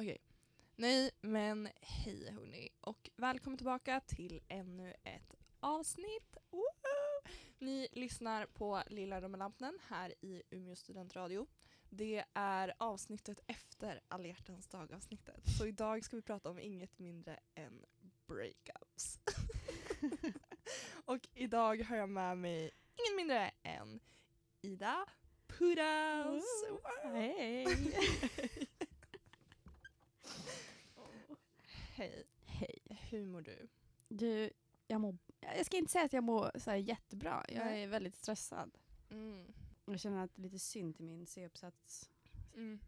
Okej. Nej, men hej hörni och välkommen tillbaka till ännu ett avsnitt. Woho! Ni lyssnar på Lilla Rummelampen här i Umeå studentradio. Det är avsnittet efter alla hjärtans dag-avsnittet. Så idag ska vi prata om inget mindre än breakups. och idag har jag med mig inget mindre än Ida Pudas. Hej! Hej. Hej. Hur mår du? Du, jag mår... Jag ska inte säga att jag mår så jättebra. Jag Nej. är väldigt stressad. Mm. Jag känner att det är lite synd till min C-uppsats Mm.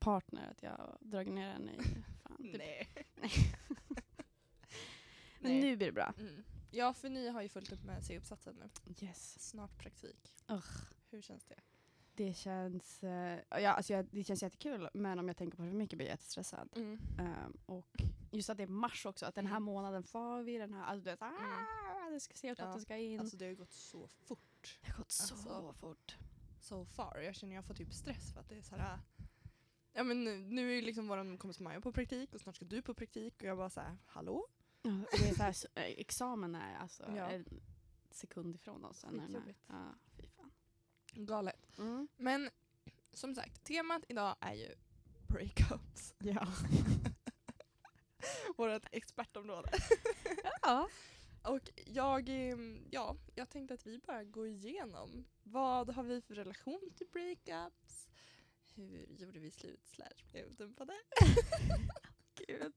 partner att jag dragit ner henne i... Fan, typ. Nej. Men Nej. nu blir det bra. Mm. Ja, för ni har ju fullt upp med C-uppsatsen nu. Yes. Snart praktik. Ugh. Hur känns det? Det känns... eh, ja, alltså jag, det känns jättekul, men om jag tänker på det för mycket blir jag jättestressad. Mm. Ehm, och just att det är mars också, att den här Mm. månaden får vi, den här... Alltså, du vet, ah, det ska se ut att Ja, det ska in. Alltså det har ju gått så fort. det har gått så alltså- fort. So far. Jag känner jag får typ stress för att det är så här. Ja men nu, nu är ju liksom våran kompis Maja på praktik och snart ska du på praktik och jag bara så här, hallå? Ja, det är så här, eh, examen är alltså Ja. en sekund ifrån oss. Skitjobbigt. Ja, fy fan. Galet. Mm. Men som sagt, temat idag är ju breakups. Ja. Vårat expertområde. ja. Och jag, eh, ja, jag tänkte att vi bara går igenom vad har vi för relation till breakups? Hur gjorde vi slut slash blev dumpade? Gud.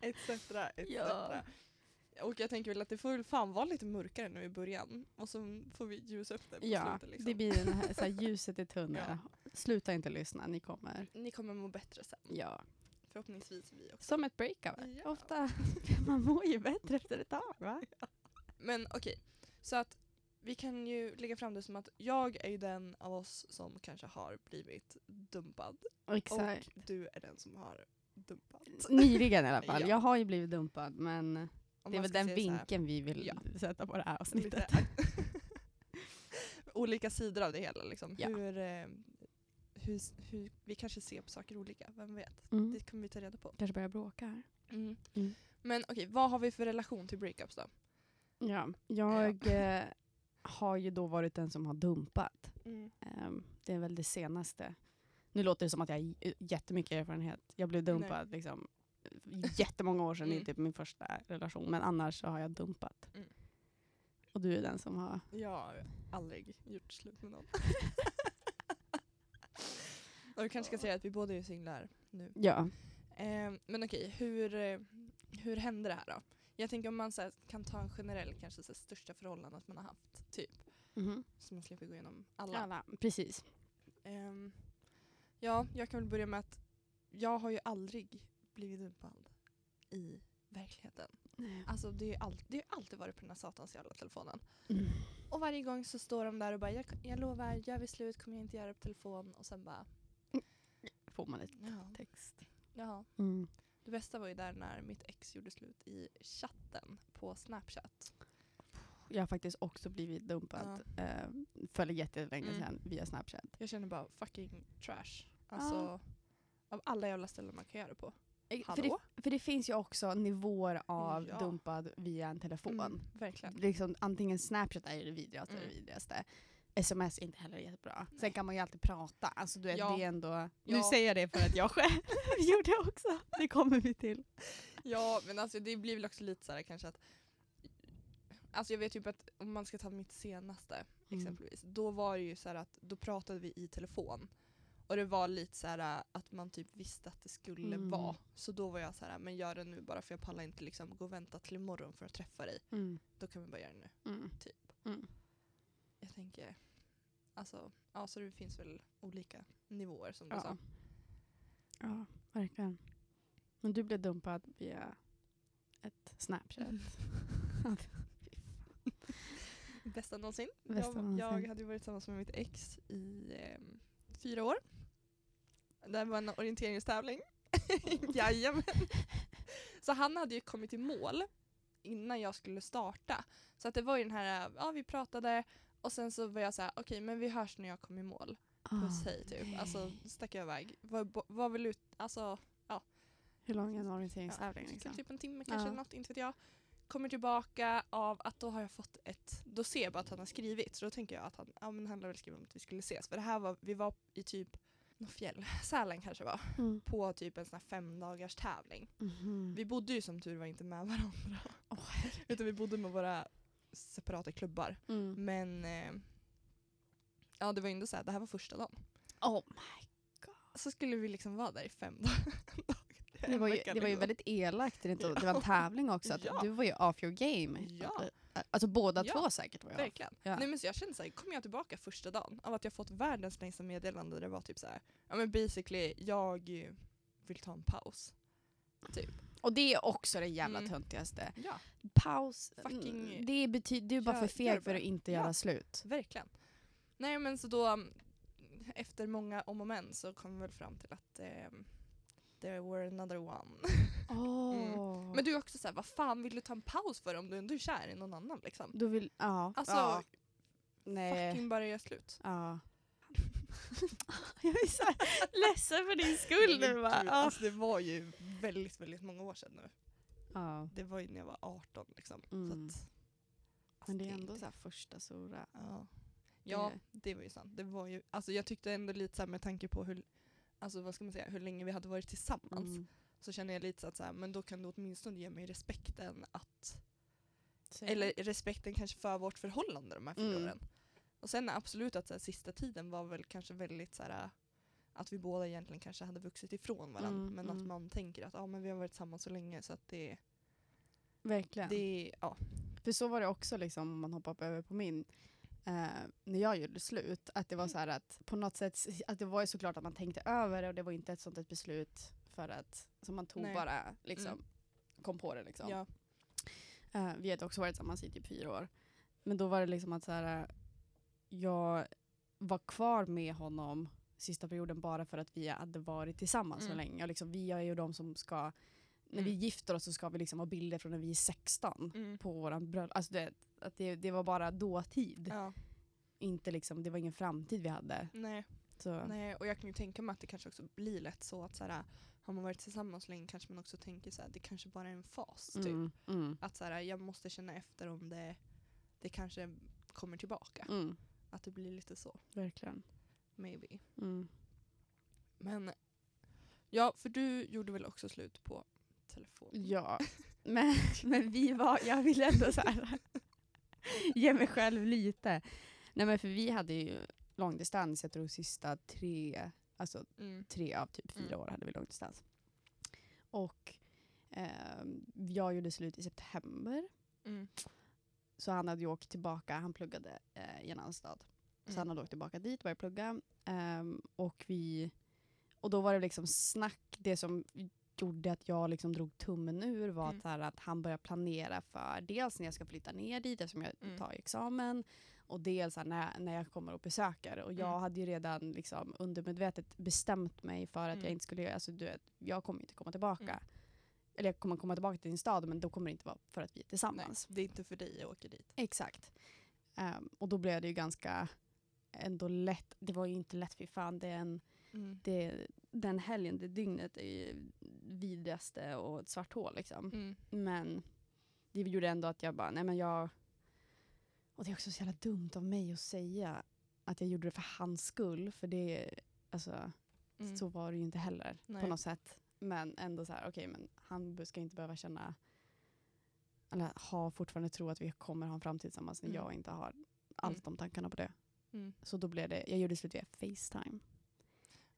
Etc. etc. Ja. Och jag tänker väl att det får väl fan vara lite mörkare nu i början och så får vi ljusa upp det på Ja, slutet. Liksom. det blir den här, så här ljuset i tunneln. Sluta inte lyssna, ni kommer. Ni kommer må bättre sen. Ja. Förhoppningsvis vi också. Som ett breakup. Ja. Ofta, man mår ju bättre efter ett tag va? Men okej, så att vi kan ju lägga fram det som att jag är ju den av oss som kanske har blivit dumpad. Exakt. Och du är den som har dumpat. Nyligen i alla fall. Ja. Jag har ju blivit dumpad men det är väl den vinkeln vi vill Ja. sätta på det här avsnittet. olika sidor av det hela. Liksom. Ja. Hur, eh, hur, hur, vi kanske ser på saker olika, vem vet? Mm. Det kommer vi ta reda på. Kanske börja bråka här. Mm. Men okej, vad har vi för relation till breakups då? Ja, jag eh, har ju då varit den som har dumpat. Ehm, det är väl det senaste. Nu låter det som att jag har j- jättemycket erfarenhet. Jag blev dumpad liksom, jättemånga år sedan Mm. i typ min första relation. Men annars så har jag dumpat. Mm. Och du är den som har... Jag har aldrig gjort slut med någon. Och vi kanske ska säga att vi båda är singlar nu. Ja. Eh, men okej, hur, eh, hur hände det här då? Jag tänker om man så här, kan ta en generell, kanske så här, största förhållandet man har haft, typ. Mhm. Så man slipper gå igenom alla. Alla. Precis. Ehm, ja, jag kan väl börja med att jag har ju aldrig blivit dumpad i verkligheten. Alltså det, har ju alltid varit på den här satans jävla telefonen. Mm. Och varje gång så står de där och bara jag, jag lovar, gör vi slut kommer jag inte göra det på telefon. Och sen bara, Får man lite ja. text. ja. Mm. Det bästa var ju där när mitt ex gjorde slut i chatten på Snapchat. Jag har faktiskt också blivit dumpad eh, för jättelänge Mm. sedan via Snapchat. Jag känner bara fucking trash. Alltså, av alla jävla ställen man kan göra det på. Eh, För det, för det finns ju också nivåer av Ja. dumpad via en telefon. Mm, verkligen. liksom, antingen Snapchat är det vidrigaste, Mm. det vidrigaste. Sms är inte heller jättebra. Nej. Sen kan man ju alltid prata. Alltså, du vet, Ja. det är ändå... Ja. Nu säger jag det för att jag själv gjorde det också. Det kommer vi till. Ja, men alltså det blir väl också lite så här kanske att Alltså jag vet typ att om man ska ta mitt senaste Mm. exempelvis, då var det ju så att då pratade vi i telefon. Och det var lite så här att man typ visste att det skulle Mm. vara. Så då var jag så här, men gör det nu bara för jag pallar inte liksom gå och vänta till imorgon för att träffa dig. Mm. Då kan vi bara göra det nu. Mm. Typ. Mm. Jag tänker, alltså, ja så det finns väl olika nivåer som du Ja. sa. ja, verkligen. Men du blev dumpad via ett Snapchat. Bästa någonsin. Bästa jag, någonsin. jag hade varit tillsammans med mitt ex i ehm, fyra år. Det var en orienteringstävling. Jajamän. Så han hade ju kommit i mål innan jag skulle starta. Så att det var ju den här, ja vi pratade och sen så var jag så här, okej men vi hörs när jag kommer i mål. Puss hej typ. nej. Alltså stack jag iväg. Var, var väl ut, alltså ja. Hur lång är en orienteringstävling? Ja, liksom? Typ en timme kanske, Ja. eller något, inte vet jag. Kommer tillbaka av att då har jag fått ett, då ser jag bara att han har skrivit. Så då tänker jag att han, ja men han har väl skrivit om att vi skulle ses. För det här var, vi var i typ något fjäll, Sälen kanske var, Mm. på typ en sån här fem dagars tävling. Mhm. Vi bodde ju som tur var inte med varandra. Åh, Utan vi bodde med våra separata klubbar. Mm. Men eh, ja det var ju ändå så här, det här var första dagen. Oh, Så skulle vi liksom vara där i fem dagar. Det, var ju, det var ju väldigt elakt. Det, var en tävling också. Att Ja. Du var ju off your game. Ja. Alltså båda Ja. två säkert var jag. Verkligen. Ja. Nej, men så jag kände såhär, kommer jag tillbaka första dagen av att jag fått världens längsta meddelande där det var typ såhär, ja men basically jag vill ta en paus. Och det är också det jävla Mm. töntigaste. Ja, Paus. Fucking- mm, det betyder, du är bara Gör- för feg för att inte göra slut. verkligen. Nej men så då, mm, efter många om och men så kom vi väl fram till att eh, there were another one. Oh. Men du är också såhär, vad fan vill du ta en paus för om du ändå är kär i någon annan liksom? Du vill, ja. Alltså, ja. Nej. fucking bara göra slut. Ja. jag är så här ledsen för din skull nu va? Ja. alltså, det var ju väldigt, väldigt många år sedan nu. Ja. Det var ju när jag var 18 liksom. Mm. Så att, Men det är alltså, ändå så här första stora. Ja, ja det var ju sant. Det var ju, alltså jag tyckte ändå lite så här med tanke på hur, alltså vad ska man säga, hur länge vi hade varit tillsammans. Mm. Så känner jag lite så att så här, men då kan du åtminstone ge mig respekten att, Så- eller respekten kanske för vårt förhållande de här fyra Mm. åren. Och sen absolut att så här, sista tiden var väl kanske väldigt så här att vi båda egentligen kanske hade vuxit ifrån varandra. Mm, men att mm. man tänker att ah, men vi har varit tillsammans så länge så att det, Verkligen. det ja. För så var det också liksom, om man hoppar över på min. Eh, när jag gjorde slut, att det var så här att på något sätt, att det var ju såklart att man tänkte över det och det var inte ett sånt ett beslut för att, som man tog Nej. bara, liksom, Mm. kom på det liksom. ja. Eh, vi hade också varit tillsammans i typ fyra år. Men då var det liksom att så här, eh, jag var kvar med honom sista perioden bara för att vi hade varit tillsammans så Mm. länge. Och liksom, vi är ju de som ska, när vi Mm. gifter oss så ska vi liksom ha bilder från när vi är 16 Mm. på våran bröllop. Alltså det, att det, det var bara dåtid. ja. Inte liksom, det var ingen framtid vi hade. Nej. Så, Nej, och jag kan ju tänka mig att det kanske också blir lätt så att så här, har man varit tillsammans länge kanske man också tänker så här, det kanske bara är en fas. Typ. mm, mm, Att så här, jag måste känna efter om det, det kanske kommer tillbaka. mm, Att det blir lite så, verkligen. maybe. Mm. Men ja, för du gjorde väl också slut på telefon? Ja, men, men vi var, jag vill ändå så här, ge mig själv lite. Nej men för vi hade ju långdistans, jag tror sista tre, alltså Mm. tre av typ fyra Mm. år hade vi långdistans. Och ehm, jag gjorde slut i september. Mm. Så han hade ju åkt tillbaka, han pluggade eh, i en annan stad. Så Mm. han hade åkt tillbaka dit och börjat plugga. Ehm, och, vi, och då var det liksom snack, det som gjorde att jag liksom drog tummen ur var Mm. att, här, att han började planera för dels när jag ska flytta ner dit eftersom jag Mm. tar examen och dels här, när, när jag kommer och besöker. Och jag Mm. hade ju redan liksom undermedvetet bestämt mig för att Mm. jag inte skulle, alltså du vet, jag kommer inte komma tillbaka. Mm. Eller jag kommer komma tillbaka till din stad men då kommer det inte vara för att vi är Nej, tillsammans. det är inte för dig jag åker dit. Exakt. Ehm, och då blev det ju ganska ändå lätt. Det var ju inte lätt, för fan. Det är en, Mm. det, den helgen, det dygnet är ju vidrigaste och ett svart hål liksom. Mm. Men det gjorde ändå att jag bara, nej men jag... Och det är också så jävla dumt av mig att säga att jag gjorde det för hans skull. För det, alltså, Mm. så var det ju inte heller Nej. på något sätt. Men ändå så här, okej men han ska inte behöva känna, eller ha fortfarande tro att vi kommer ha en framtid tillsammans när Mm. jag inte har allt Mm. de tankarna på det. Mm. Så då blev det, jag gjorde slut via Facetime.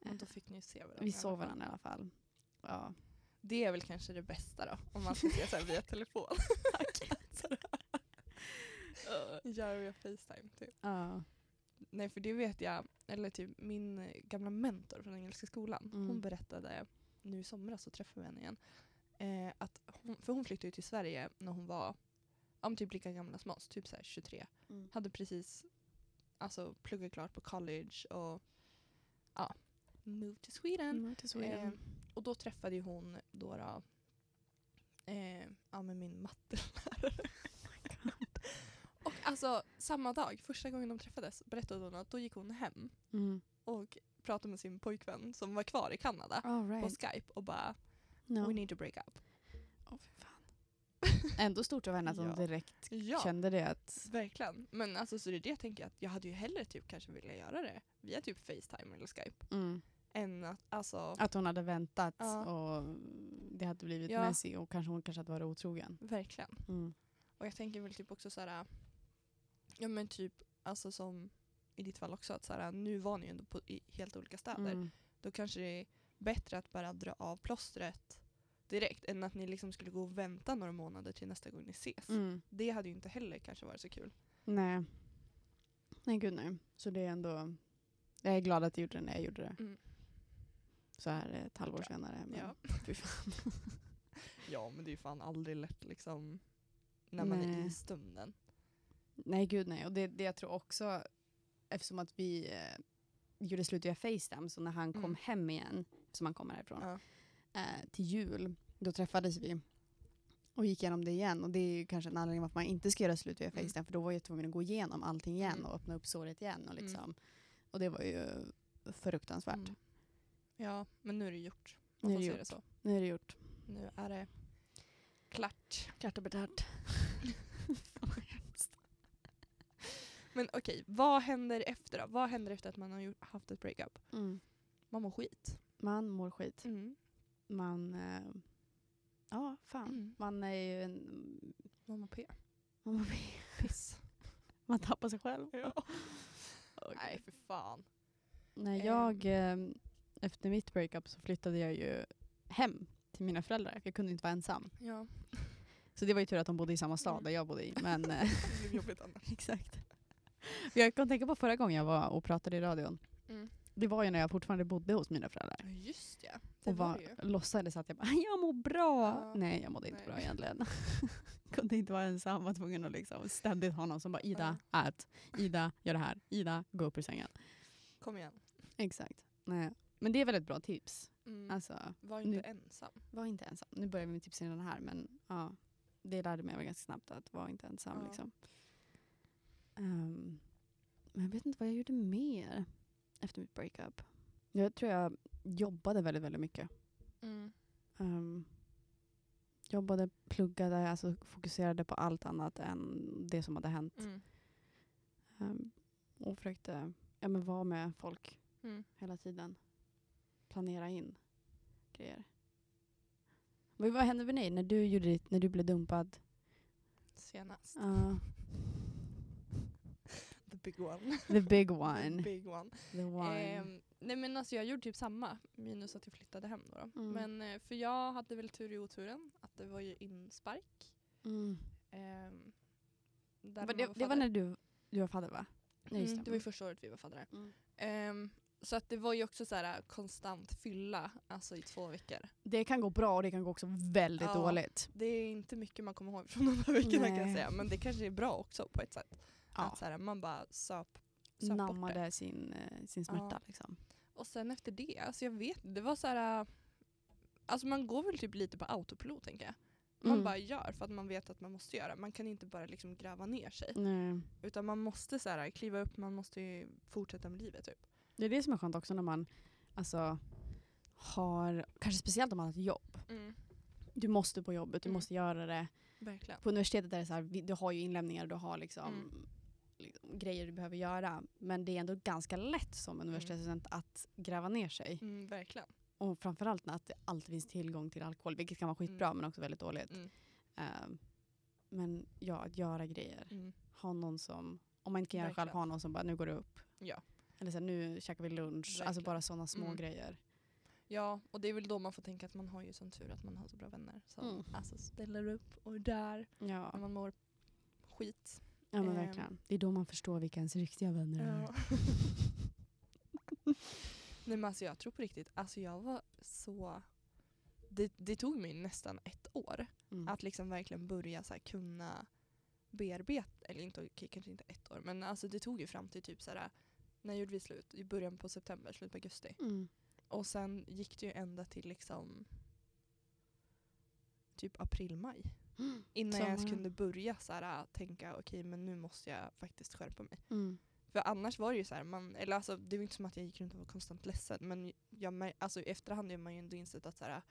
Men då fick ni se varandra. Vi såg varandra i alla fall. Ja. Det är väl kanske det bästa då, om man ska se så via telefon. Gör via Facetime typ. ja. Nej för det vet jag, eller typ min eh, gamla mentor från Engelska skolan, Mm. hon berättade, nu i somras så träffade vi henne igen, eh, att hon, för hon flyttade till Sverige när hon var om typ lika gamla som oss, typ så här 23. Mm. Hade precis alltså, pluggat klart på college och ja, moved to Sweden. Mm, till Sweden. Eh, och då träffade hon då, då eh, ja, men min mattelärare. och alltså samma dag, första gången de träffades, berättade hon att då gick hon hem Mm. och pratade med sin pojkvän som var kvar i Kanada på right. Skype och bara No. we need to break up. Fan. Ändå stort av henne att hon Ja. direkt Ja, kände det. Att, verkligen. Men alltså så det är det jag tänker att jag hade ju hellre typ kanske velat göra det via typ Facetime eller Skype mm, än att alltså att hon hade väntat Ja. och det hade blivit Ja. messy och kanske hon kanske hade varit otrogen. verkligen. Mm. Och jag tänker väl typ också så här, ja men typ alltså som i ditt fall också att så här, nu var ni ju ändå på, i helt olika städer. Mm. Då kanske det är bättre att bara dra av plåstret direkt än att ni liksom skulle gå och vänta några månader till nästa gång ni ses. Mm. Det hade ju inte heller kanske varit så kul. Nej. Nej gud nej. Så det är ändå, jag är glad att jag gjorde det när jag gjorde det. Mm. Så här ett halvår senare. Men Ja. fy fan. ja men det är ju fan aldrig lätt liksom när man är Nej. i stunden. Nej gud nej. Och det, det jag tror också, eftersom att vi eh, gjorde slut via Facetime, så när han kom Mm. hem igen, som han kommer härifrån, Ja. eh, till jul, då träffades vi och gick igenom det igen. Och det är ju kanske en anledning varför man inte ska göra slut via Mm. Facetime, för då var jag tvungen att gå igenom allting igen Mm. och öppna upp såret igen. Och, Mm. liksom. och det var ju fruktansvärt. Ja men nu är det gjort. Nu är det gjort. så. Nu är det gjort. Nu är det klart. Klart och betalt. Men okej, vad händer efter då? Vad händer efter att man har gjort, haft ett breakup? Mm. Man mår skit. Man mår skit. Mm. Man, eh, ja fan. Mm. Man är ju en, Man mår P. man, mår, Piss. man tappar sig själv. Ja. Okej. Nej för fan. När Ehm. jag, eh, efter mitt breakup så flyttade jag ju hem till mina föräldrar. för Jag kunde inte vara ensam. Ja. Så det var ju tur att de bodde i samma stad Mm. där jag bodde i. Men, eh, Det blev jobbigt annars. exakt. Jag kan tänka på förra gången jag var och pratade i radion. Mm. Det var ju när jag fortfarande bodde hos mina föräldrar. Just ja. Det Och var var, det låtsades att jag bara, jag mår bra. Ja. Nej, jag mådde inte Nej. bra egentligen. Kunde inte vara ensam, var tvungen att liksom ständigt ha någon som bara, Ida, ät. Ida, gör det här. Ida, gå upp ur sängen. Kom igen. Exakt. Nej. Men det är väl ett bra tips. Mm. Alltså, Var inte nu- ensam. var inte ensam. Nu börjar vi med tipsen redan här, men ja, det lärde mig ganska snabbt att vara inte ensam. Ja. Liksom. Ehm, men jag vet inte vad jag gjorde mer efter mitt breakup. Jag tror jag jobbade väldigt, väldigt mycket. Mm. Ehm, jobbade, pluggade, alltså fokuserade på allt annat än det som hade hänt. Mm. Ehm, och försökte ja, men vara med folk Mm. hela tiden. Planera in grejer. Men vad hände med dig när du, gjorde ditt, när du blev dumpad? Senast. Uh, The big one. the big The one. big one. The one. Ehm, nej men alltså jag gjorde typ samma, minus att jag flyttade hem då. då. Mm. Men eh, för jag hade väl tur i oturen att det var ju inspark. Mm. Man det, var det var när du, du var fadder va? Nej, Mm, det var ju första året vi var faddrar. Mm. Ehm, så att det var ju också så här konstant fylla, alltså i två veckor. Det kan gå bra och det kan gå också väldigt Ja. dåligt. Det är inte mycket man kommer ihåg från de här veckorna kan jag Nej. säga. Men det kanske är bra också på ett sätt. Ja. Att så här, man bara söp, söp bort det. Nammade sin, eh, sin smärta Ja. liksom. Och sen efter det, alltså jag vet det var så här. Alltså man går väl typ lite på autopilot tänker jag. Man Mm. bara gör för att man vet att man måste göra. Man kan inte bara liksom gräva ner sig. Nej. Utan man måste så här, kliva upp, man måste ju fortsätta med livet typ. Det är det som är skönt också när man alltså, har, kanske speciellt om man har ett jobb. Du måste på jobbet, du Mm. måste göra det. Verkligen. På universitetet är det så här, du har ju inlämningar, du har liksom, Mm. liksom grejer du behöver göra. Men det är ändå ganska lätt som universitetsstudent att gräva ner sig. Mm, verkligen. Och framförallt när att det alltid finns tillgång till alkohol, vilket kan vara skitbra Mm. men också väldigt dåligt. Mm. Ehm, men ja, att göra grejer. Mm. Ha någon som, om man inte kan göra det själv, ha någon som bara nu går du upp. Ja. Eller så här, nu käkar vi lunch. Alltså Verkligen. bara sådana små Mm. grejer. Ja, och det är väl då man får tänka att man har ju sån tur att man har så bra vänner som Mm. alltså ställer upp och är där Ja, när man mår skit. ja men Ehm. verkligen. Det är då man förstår vilka ens riktiga vänner är. Ja. Nej men alltså jag tror på riktigt, alltså jag var så... Det, det tog mig nästan ett år Mm. att liksom verkligen börja så här kunna bearbeta, eller inte, okej, kanske inte ett år, men alltså det tog ju fram till typ så här, när gjorde vi slut? I början på september, slutet på augusti. Mm. Och sen gick det ju ända till liksom typ april-maj. Innan jag ens kunde börja så här, tänka okej men nu måste jag faktiskt skärpa mig. Mm. För annars var det ju så här, man, eller alltså, det var inte som att jag gick runt och var konstant ledsen men jag, alltså, i efterhand har man ju ändå insett att så här,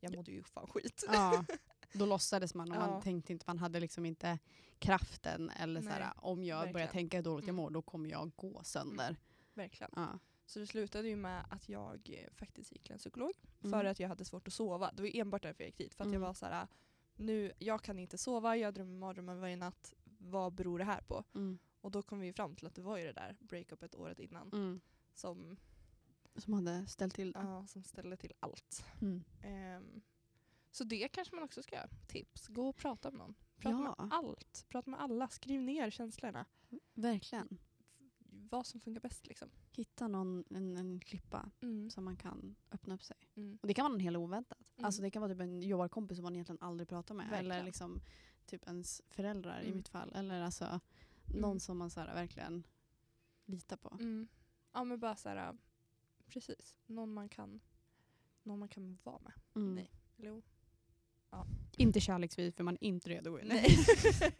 jag mådde ju fan skit. Ja, då låtsades man och Ja. man tänkte inte, man hade liksom inte kraften eller Nej, såhär, om jag börjar verkligen. tänka hur dåligt jag Mm. mår då kommer jag gå sönder. Verkligen. Ja. Så det slutade ju med att jag eh, faktiskt gick till en psykolog Mm. för att jag hade svårt att sova. Det var enbart därför jag gick dit. För att Mm. jag var så här, nu, jag kan inte sova, jag drömmer mardrömmar varje natt. Vad beror det här på? Mm. Och då kom vi fram till att det var ju det där breakupet året innan Mm. som, Som hade ställt till ja, som ställde till allt. Mm. Så det kanske man också ska göra. Tips, gå och prata med någon. Prata Ja. med allt. Prata med alla. Skriv ner känslorna. Verkligen. Vad som funkar bäst liksom. Hitta någon, en, en klippa Mm. som man kan öppna upp sig. Mm. Och det kan vara någon helt oväntat. Mm. Alltså det kan vara typ en jobbarkompis som man egentligen aldrig pratar med. Verkligen. Eller liksom typ ens föräldrar i Mm. mitt fall. Eller alltså Mm. någon som man så här, verkligen litar på. Mm. Ja men bara såhär, precis. Någon man kan, någon man kan vara med. Mm. Nej. Eller jo. Inte kärleksvis för man är inte redo in. Nej.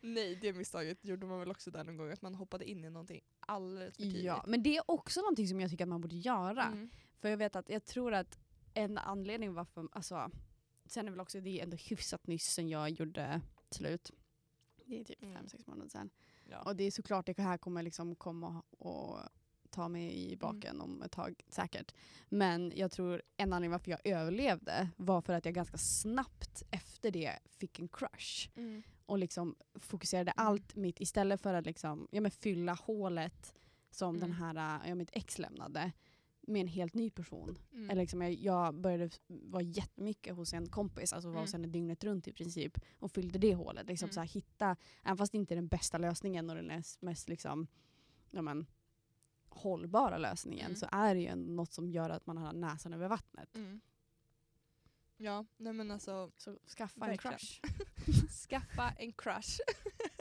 Nej, det misstaget gjorde man väl också där någon gång. Att man hoppade in i någonting alldeles för tidigt. Ja, men det är också någonting som jag tycker att man borde göra. Mm. För jag vet att jag tror att en anledning varför, alltså, sen är väl också det är ändå hyfsat nyss sen jag gjorde slut. Det är typ Mm. fem, sex månader sedan. Ja. Och det är såklart det här kommer liksom komma och ta mig i baken om ett tag säkert. Men jag tror en anledning varför jag överlevde var för att jag ganska snabbt efter det fick en crush. Mm. Och liksom fokuserade Mm. allt mitt, istället för att liksom, ja, men fylla hålet som den Mm. här, ja, mitt ex lämnade med en helt ny person. Mm. Eller liksom, jag, jag började vara jättemycket hos en kompis, alltså var Mm. hos henne dygnet runt i princip. Och fyllde det hålet. Liksom, Mm. så här, hitta, även fast det inte är den bästa lösningen och den är mest liksom, ja, men, hållbara lösningen Mm. så är det ju något som gör att man har näsan över vattnet. Mm. Ja, nej men alltså Så skaffa Verkligen. en crush. skaffa en crush.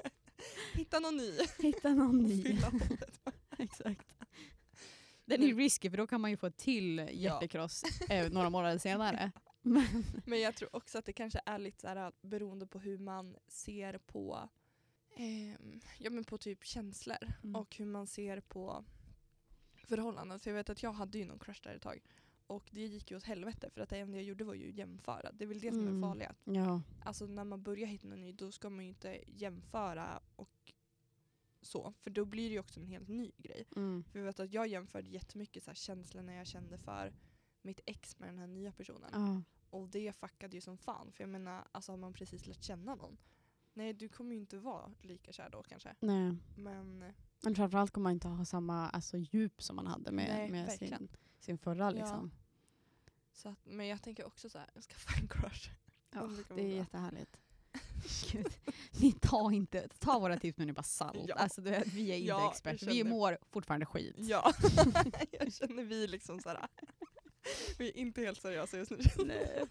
Hitta någon ny. Hitta någon ny. Exakt. Den är ju risky för då kan man ju få till hjärtekross eh, några månader senare. Men, Men jag tror också att det kanske är lite så här, beroende på hur man ser på ehm, ja, men på typ känslor Mm. och hur man ser på förhållanden. För jag vet att jag hade ju någon crush där ett tag. Och det gick ju åt helvete för att det enda jag gjorde var ju att jämföra. Det är väl det som är Mm. det farliga. ja. Alltså när man börjar hitta någon ny då ska man ju inte jämföra och så. För då blir det ju också en helt ny grej. Mm. För jag vet att jag jämförde jättemycket så här känslorna jag kände för mitt ex med den här nya personen. Ja. Och det fuckade ju som fan. För jag menar, alltså har man precis lärt känna någon. Nej, du kommer ju inte vara lika kär då kanske. Nej. Men Men framförallt kommer man inte ha samma alltså, djup som man hade med, Nej, med sin, sin förra. Liksom. Så att, men jag tänker också så här, jag ska få en crush. Ja, det är bra. jättehärligt. Gud. Ni tar inte, ta våra tips med en nypa salt. Ja. Alltså, vet, vi är inte Ja, experter, vi mår fortfarande skit. Ja, jag känner vi liksom så här. Vi är inte helt seriösa just nu. Nej.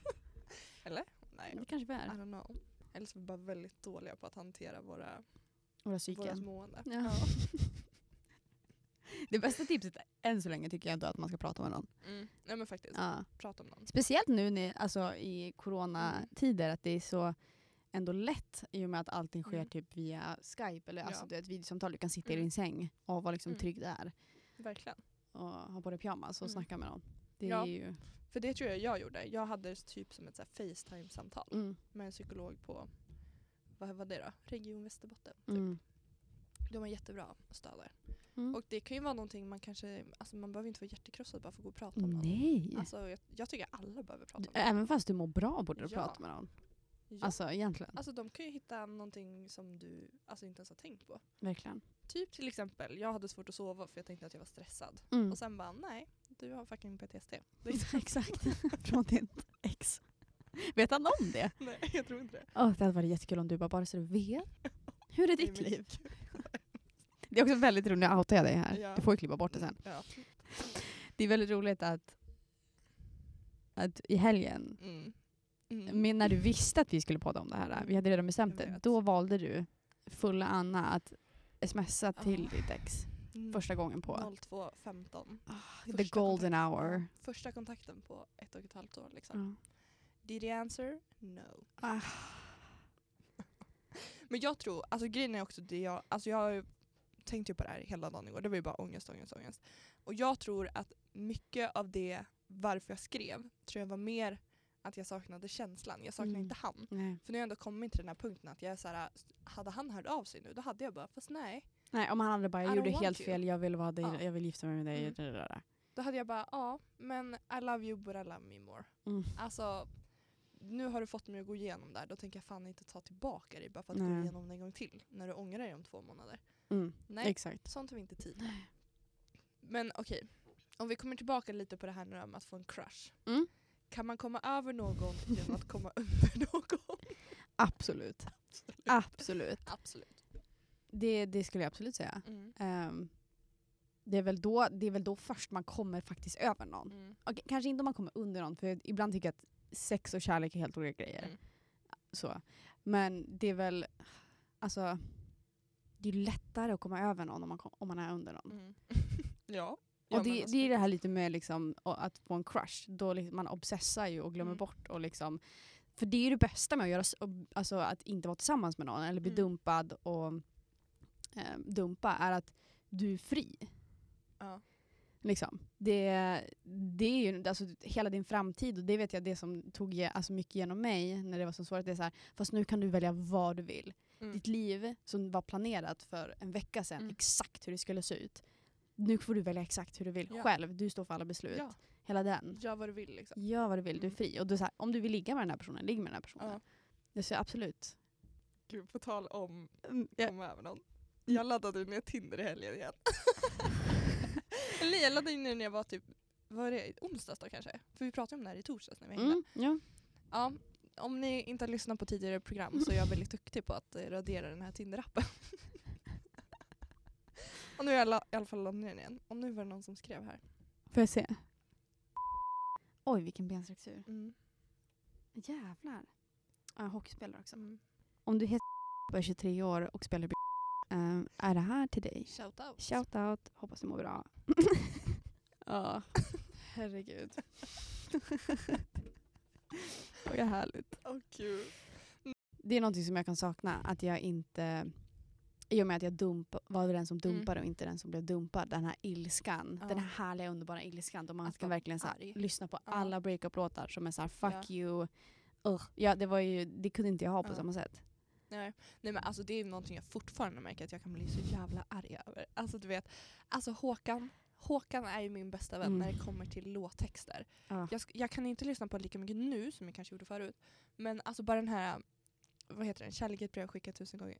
Eller? Nej, Det kanske vi I är. don't know. Eller så är vi bara väldigt dåliga på att hantera våra, Våra våra psyken. mående. Ja. Det bästa tipset än så länge tycker jag ändå att man ska prata med någon. Mm. Nej men faktiskt, Ja. prata om någon. Speciellt nu när, alltså, i coronatider, att det är så ändå lätt i och med att allting sker Mm. typ via Skype eller alltså, Ja. du vet, videosamtal. Du kan sitta i Mm. din säng och vara liksom Mm. trygg där. Verkligen. Och ha på dig pyjamas och Mm. snacka med någon. Det Ja. ju... För det tror jag jag gjorde. Jag hade typ som ett Facetime-samtal Mm. med en psykolog på, vad var det då? Region Västerbotten. Typ. Mm. De var jättebra stöd där. Mm. Och det kan ju vara någonting man kanske, alltså man behöver inte vara hjärtekrossad bara för att gå och prata om någon. Nej. Alltså jag, jag tycker alla behöver prata om någon. Även fast du mår bra borde du Ja. prata med någon. Ja. Alltså egentligen. Alltså de kan ju hitta någonting som du alltså, inte ens har tänkt på. Verkligen. Typ till exempel, jag hade svårt att sova för jag tänkte att jag var stressad. Mm. Och sen bara, nej, du har fucking PTSD. Exakt. Från ditt ex. Vet han om det? nej, jag tror inte det. Oh, det hade varit jättekul om du bara, bara så du vet. Hur är ditt liv? Det är också väldigt roligt, nu outar jag dig här. Ja. Du får ju klippa bort det sen. Ja. Det är väldigt roligt att, att i helgen, Mm. Mm. men när du visste att vi skulle podda om det här, vi hade redan bestämt det, då valde du fulla Anna att smsa till Ah. ditt ex Mm. första gången på 02.15. the Första golden kontakt- hour. Första kontakten på ett och ett halvt år. Liksom. Ja. Did he answer? No. Ah. Men jag tror, alltså grejen är också det jag, alltså jag har ju tänkte ju på det här hela dagen igår. Det var ju bara ångest, ångest, ångest. Och jag tror att mycket av det, varför jag skrev, tror jag var mer att jag saknade känslan. Jag saknade Mm. inte han. Nej. För nu har jag ändå kommit till den här punkten att jag är så här, hade han hört av sig nu då hade jag bara, fast nej. Nej, om han hade bara, I jag don't gjorde helt you. fel, jag vill vara dig, Ja. jag vill gifta mig med dig. Mm. Då hade jag bara, ja, men I love you but I love me more. Mm. Alltså, nu har du fått mig att gå igenom det här, då tänker jag fan inte ta tillbaka dig bara för att gå Nej. igenom det en gång till. När du ångrar dig om två månader. Mm. Nej, Exakt. sånt har vi inte tid med. Men okej, om vi kommer tillbaka lite på det här nu med att få en crush. Mm. Kan man komma över någon genom att komma under någon? Absolut. Absolut. Absolut. Absolut. Det, det skulle jag absolut säga. Mm. Ehm, det, är väl då, det är väl då först man kommer faktiskt över någon. Mm. Okej, kanske inte om man kommer under någon, för ibland tycker jag att sex och kärlek är helt olika grejer. Mm. Så. Men det är väl, alltså, det är lättare att komma över någon om man, om man är under någon. Mm. ja. Och det, det är det här lite med liksom, att få en crush, då liksom man obsessar ju och glömmer Mm. bort. Och liksom, för det är ju det bästa med att, göra, alltså, att inte vara tillsammans med någon eller bli Mm. dumpad och eh, dumpa, är att du är fri. Ja. Liksom. Det, det är ju alltså, hela din framtid och det vet jag det som tog alltså, mycket genom mig när det var så svårt. Det är så här, fast nu kan du välja vad du vill. Mm. Ditt liv som var planerat för en vecka sedan, Mm. exakt hur det skulle se ut. Nu får du välja exakt hur du vill Ja. själv. Du står för alla beslut. Ja, Hela den. gör vad du vill liksom. Gör vad du vill, du är Mm. fri. Och du, så här, om du vill ligga med den här personen, ligg med den här personen. Ja. Det jag absolut. Gud, på tal om Mm, ja. komma över någon. Jag laddade ner Tinder i helgen igen. Eller jag laddade in när jag var typ, vad är det, onsdags då kanske? För vi pratade om det här i torsdags när vi hängde. Mm, ja. Ja, om ni inte har lyssnat på tidigare program så är jag väldigt duktig på att eh, radera den här Tinder-appen. och nu har jag la- i alla fall laddat ner den igen. Och nu var det någon som skrev här. Får jag se? Oj, vilken benstruktur. Mm. Jävlar. Ja, hockeyspelare också. Mm. Om du heter är 23 år och spelar um, är det här till dig? Shout out. Shout out, hoppas du mår bra. Ja, herregud. Vad härligt. Åh gud. Det är någonting som jag kan sakna, att jag inte i och med att jag dump, var den som dumpade och inte den som blev dumpad. Den här ilskan. Mm. Ja. Den här härliga underbara ilskan. Då man Att ska verkligen så här, lyssna på Ja. alla breakup-låtar som är så här fuck Ja. you. Ugh. Ja, det, var ju, det kunde inte jag ha på samma sätt. Nej. Nej men alltså det är någonting jag fortfarande märker att jag kan bli så jävla arg över. Alltså du vet, alltså Håkan, Håkan är ju min bästa vän Mm. när det kommer till låttexter. Ja. Jag, jag kan inte lyssna på lika mycket nu som jag kanske gjorde förut. Men alltså bara den här, vad heter den, Kärlek ett brev skickat tusen gånger.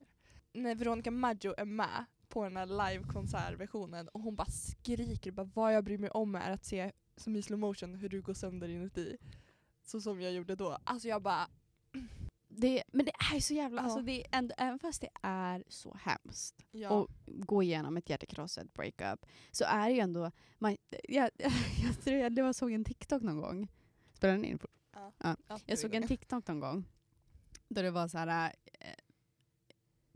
När Veronica Maggio är med på den här live-konsertversionen och hon bara skriker, bara, vad jag bryr mig om är att se som i slow motion hur du går sönder inuti. Så som jag gjorde då. Alltså jag bara, Det, men det är så jävla, Ja. alltså det är ändå, även fast det är så hemskt ja. och gå igenom ett hjärtekrossat breakup så är det ju ändå, man, jag, jag tror jag, var såg en TikTok någon gång, spelade den in? ja. ja. Ja, Jag såg en TikTok någon gång där det var så här, eh,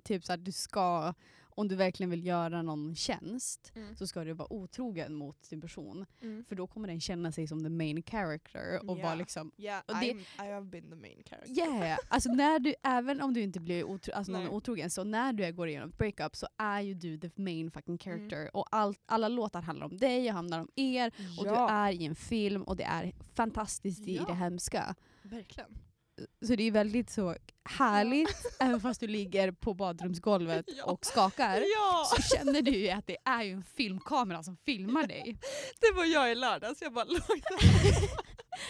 typ så här, du ska, om du verkligen vill göra någon tjänst Mm. så ska du vara otrogen mot sin person. Mm. För då kommer den känna sig som the main character och Ja. vara liksom Yeah, Och det- I have been the main character. Yeah, alltså när du, även om du inte blir otro, alltså någon otrogen, så när du går igenom ett breakup så är ju du the main fucking character. Mm. Och allt, alla låtar handlar om dig och handlar om er, och du är i en film och det är fantastiskt i Ja. det hemska. Verkligen. Så det är väldigt så härligt, även fast du ligger på badrumsgolvet Ja. och skakar. Ja! Så känner du ju att det är ju en filmkamera som filmar dig. Det var jag i lördags, jag bara låg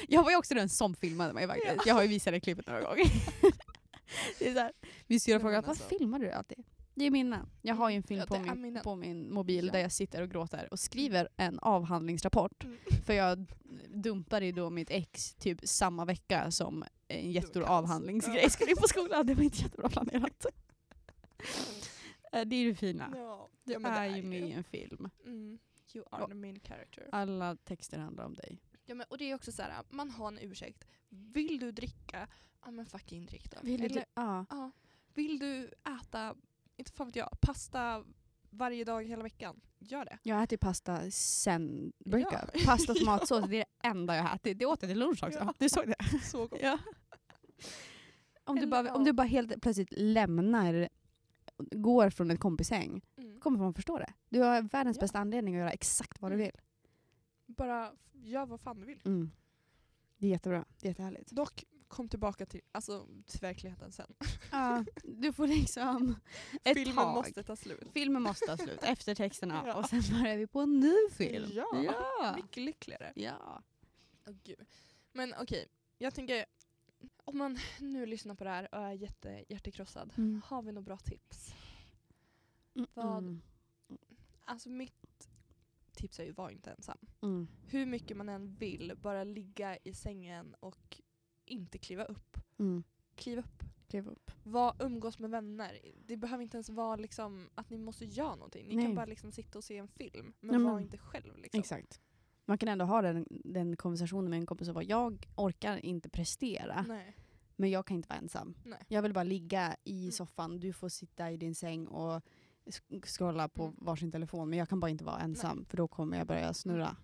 Jag var ju också den som filmade mig faktiskt. Jag har ju visat det klippet några gånger. det är så här, min syrra frågar vad alltså. filmar du alltid? Det är mina. Jag har ju en film Ja, på, min, på min mobil Ja. där jag sitter och gråter och skriver en avhandlingsrapport. Mm. För jag dumpade ju då mitt ex typ samma vecka som en jättestor avhandlingsgrej skulle in på skolan. Det var inte jättebra planerat. Eh, det är det fina. Ja, Du ja, är ju med i en film. Mm. You are Ja. the main character. Alla texter handlar om dig. Ja, men, och det är också så här, man har en ursäkt. Vill du dricka? Ja men fucking drick då. Vill du, Eller, ja. ja, vill du äta, inte fan vet jag, pasta varje dag hela veckan? Gör det. Jag äter pasta sen breakup. Ja. Pasta och tomatsås, det är det enda jag har ätit. Det åt jag till lunch också. Ja. Du såg det? Så gott. Ja. Om, du bara, om du bara helt plötsligt lämnar, går från ett kompishäng, Mm. kommer få förstå det. Du har världens Ja. bästa anledning att göra exakt vad du Mm. vill. Bara gör vad fan du vill. Mm. Det är jättebra. Det är jättehärligt. Dock, kom tillbaka till, alltså, till verkligheten sen. Ja, du får liksom ett Filmen tag. måste ta slut. Filmen måste ta slut, eftertexterna Ja. och sen börjar vi på en ny film. Ja. ja. Mycket lyckligare. ja. Åh, gud. Men okej, jag tänker om man nu lyssnar på det här och är jätte, hjärtekrossad, Mm. har vi några bra tips? Mm. Vad- Mm. Alltså mitt tips är ju var inte ensam. Mm. Hur mycket man än vill, bara ligga i sängen och inte kliva upp. Mm. Kliv upp. Kliv upp. Var, umgås med vänner. Det behöver inte ens vara liksom att ni måste göra någonting. Ni Nej. kan bara liksom sitta och se en film. Men Ja, var men- inte själv. Liksom. Exakt. Man kan ändå ha den, den konversationen med en kompis och vara jag orkar inte prestera Nej. men jag kan inte vara ensam. Nej. Jag vill bara ligga i Mm. soffan, du får sitta i din säng och scrolla på Mm. varsin telefon men jag kan bara inte vara ensam för då kommer jag börja snurra.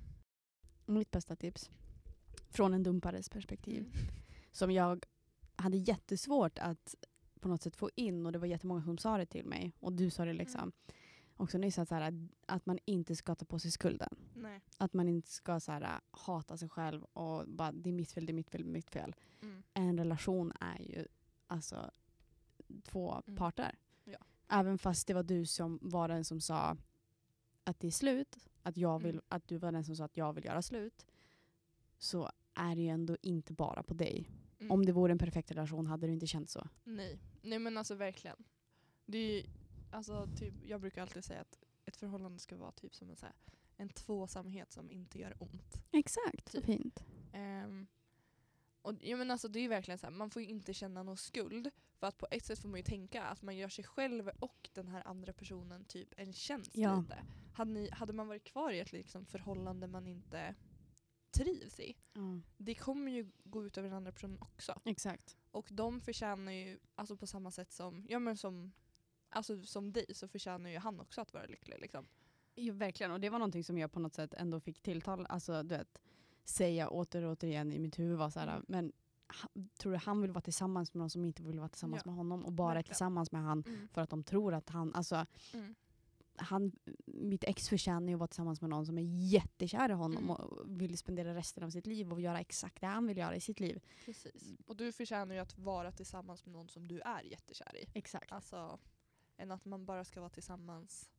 Mitt bästa tips, från en dumpares perspektiv, Mm. som jag hade jättesvårt att på något sätt få in och det var jättemånga som sa det till mig och du sa det liksom Mm. också nyss att, så här, att man inte ska ta på sig skulden. Nej. Att man inte ska så här, hata sig själv och bara det är mitt fel, det är mitt fel, mitt fel. Mm. En relation är ju alltså två Mm. parter. Ja. Även fast det var du som var den som sa att det är slut, att, jag vill, Mm. att du var den som sa att jag vill göra slut, så är det ju ändå inte bara på dig. Mm. Om det vore en perfekt relation hade du inte känt så. Nej. Nej men alltså verkligen. Det är ju, alltså, typ, jag brukar alltid säga att ett förhållande ska vara typ som en, så här, en tvåsamhet som inte gör ont. Exakt, så Typ. fint. Ehm, och, ja, men alltså, det är ju verkligen så här, man får ju inte känna någon skuld. För att på ett sätt får man ju tänka att man gör sig själv och den här andra personen typ en tjänst Ja. lite. Hade, ni, hade man varit kvar i ett liksom, förhållande man inte trivs i, det kommer ju gå ut över den andra personen också. Exakt. Och de förtjänar ju, alltså på samma sätt som, ja men som, alltså som dig så förtjänar ju han också att vara lycklig liksom. Jo, verkligen, och det var någonting som jag på något sätt ändå fick tilltal, alltså du vet, säga åter och återigen i mitt huvud var så här, Mm. men tror du han vill vara tillsammans med någon som inte vill vara tillsammans Ja, med honom och bara är verkligen. tillsammans med han Mm. för att de tror att han, alltså Mm. han, mitt ex förtjänar ju att vara tillsammans med någon som är jättekär i honom Mm. och vill spendera resten av sitt liv och göra exakt det han vill göra i sitt liv. Precis. Och du förtjänar ju att vara tillsammans med någon som du är jättekär i. Exakt. Alltså, än att man bara ska vara tillsammans.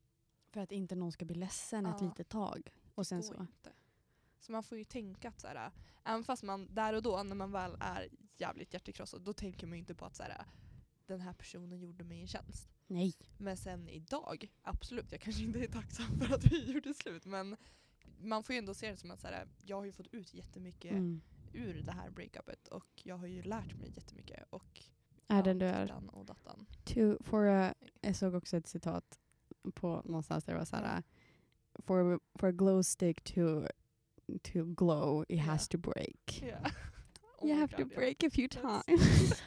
För att inte någon ska bli ledsen ett Ja. litet tag. Och sen så. Inte. Så man får ju tänka att så här, även fast man där och då när man väl är jävligt hjärtekrossad då tänker man ju inte på att så här, den här personen gjorde mig en tjänst. Nej. Men sen idag, absolut, jag kanske inte är tacksam för att vi gjorde slut men man får ju ändå se det som att så här, jag har ju fått ut jättemycket Mm. ur det här breakupet och jag har ju lärt mig jättemycket. Och Är den du är? och. To, for a, jag såg också ett citat på någonstans där det var såhär for, for a glow stick to, to glow it has Ja. to break. Yeah. Oh you have to God, ja. break a few times.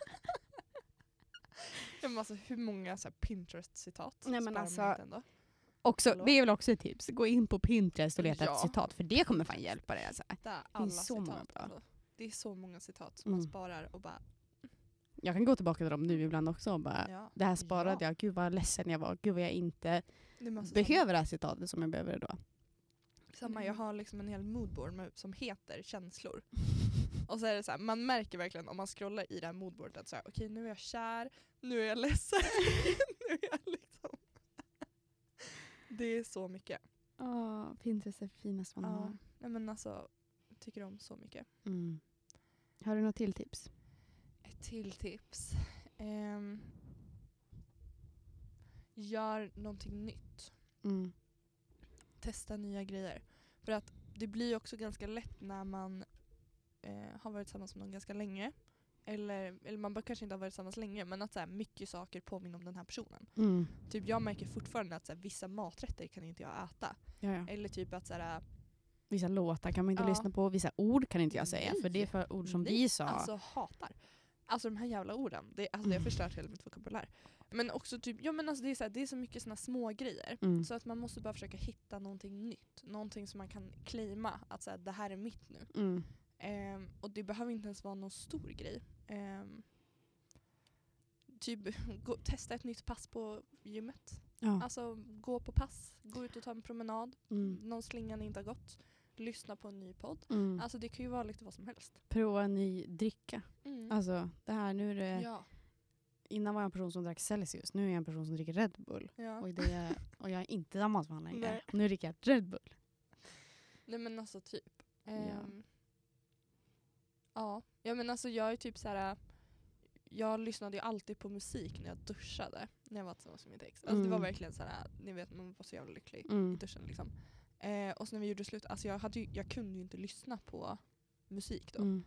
Ja, men alltså, hur många så här Pinterest-citat Nej, men man alltså, också, Hallå? det är väl också ett tips. Gå in på Pinterest och leta Ja. ett citat för det kommer fan hjälpa dig. Alltså. Det är alla så många citat. bra. Alltså. Det är så många citat som man Mm. sparar och bara Jag kan gå tillbaka till dem nu ibland också och bara ja. det här sparade Ja. jag, gud vad ledsen jag var, gud vad jag inte behöver det här citatet som jag behöver då. Samma, jag har liksom en hel moodboard med, som heter känslor. Och så är det så här, man märker verkligen om man scrollar i det här moodboardet att så här, okej nu är jag kär, nu är jag ledsen, nu är jag liksom... Det är så mycket. Oh, Pinterest är finast man Ja. har. Nej, men alltså, jag tycker om så mycket. Mm. Har du något till tips? Till tips. Ehm, gör någonting nytt. Mm. Testa nya grejer. För att det blir också ganska lätt när man eh, har varit tillsammans med någon ganska länge. Eller, eller man kanske inte har varit tillsammans länge men att så här, mycket saker påminner om den här personen. Mm. Typ jag märker fortfarande att så här, vissa maträtter kan inte jag äta. Ja, ja. Eller typ att så här, Vissa låtar kan man inte Ja. lyssna på, vissa ord kan inte jag säga för det är för ord som Nej, vi sa. Alltså hatar. Alltså de här jävla orden. Det, alltså, det har Mm. förstört hela mitt vokabulär. Men också typ, ja men alltså det är så, här, det är så mycket såna små grejer. Mm. Så att man måste bara försöka hitta någonting nytt. Någonting som man kan claima att så här, det här är mitt nu. Mm. Ehm, och det behöver inte ens vara någon stor grej. Ehm, typ gå, testa ett nytt pass på gymmet. Ja. Alltså gå på pass, gå ut och ta en promenad, Mm. någon slinga ni inte har gått, lyssna på en ny podd. Mm. Alltså det kan ju vara lite vad som helst. Prova en ny dricka. Alltså det här, nu är det, ja. innan var jag en person som drack Celsius, nu är jag en person som dricker Red Bull. ja. Och, det och jag är inte samma som han längre. Nu dricker jag Red Bull. Nej men alltså typ. Ja. Ehm, ja. ja men alltså jag är typ så här. Jag lyssnade ju alltid på musik när jag duschade. När jag var tillsammans med mitt ex. Alltså det var Mm. verkligen så här. ni vet man var så jävla lycklig i Mm. duschen liksom. Eh, och så när vi gjorde slut, alltså jag, hade ju, jag kunde ju inte lyssna på musik då. Mm.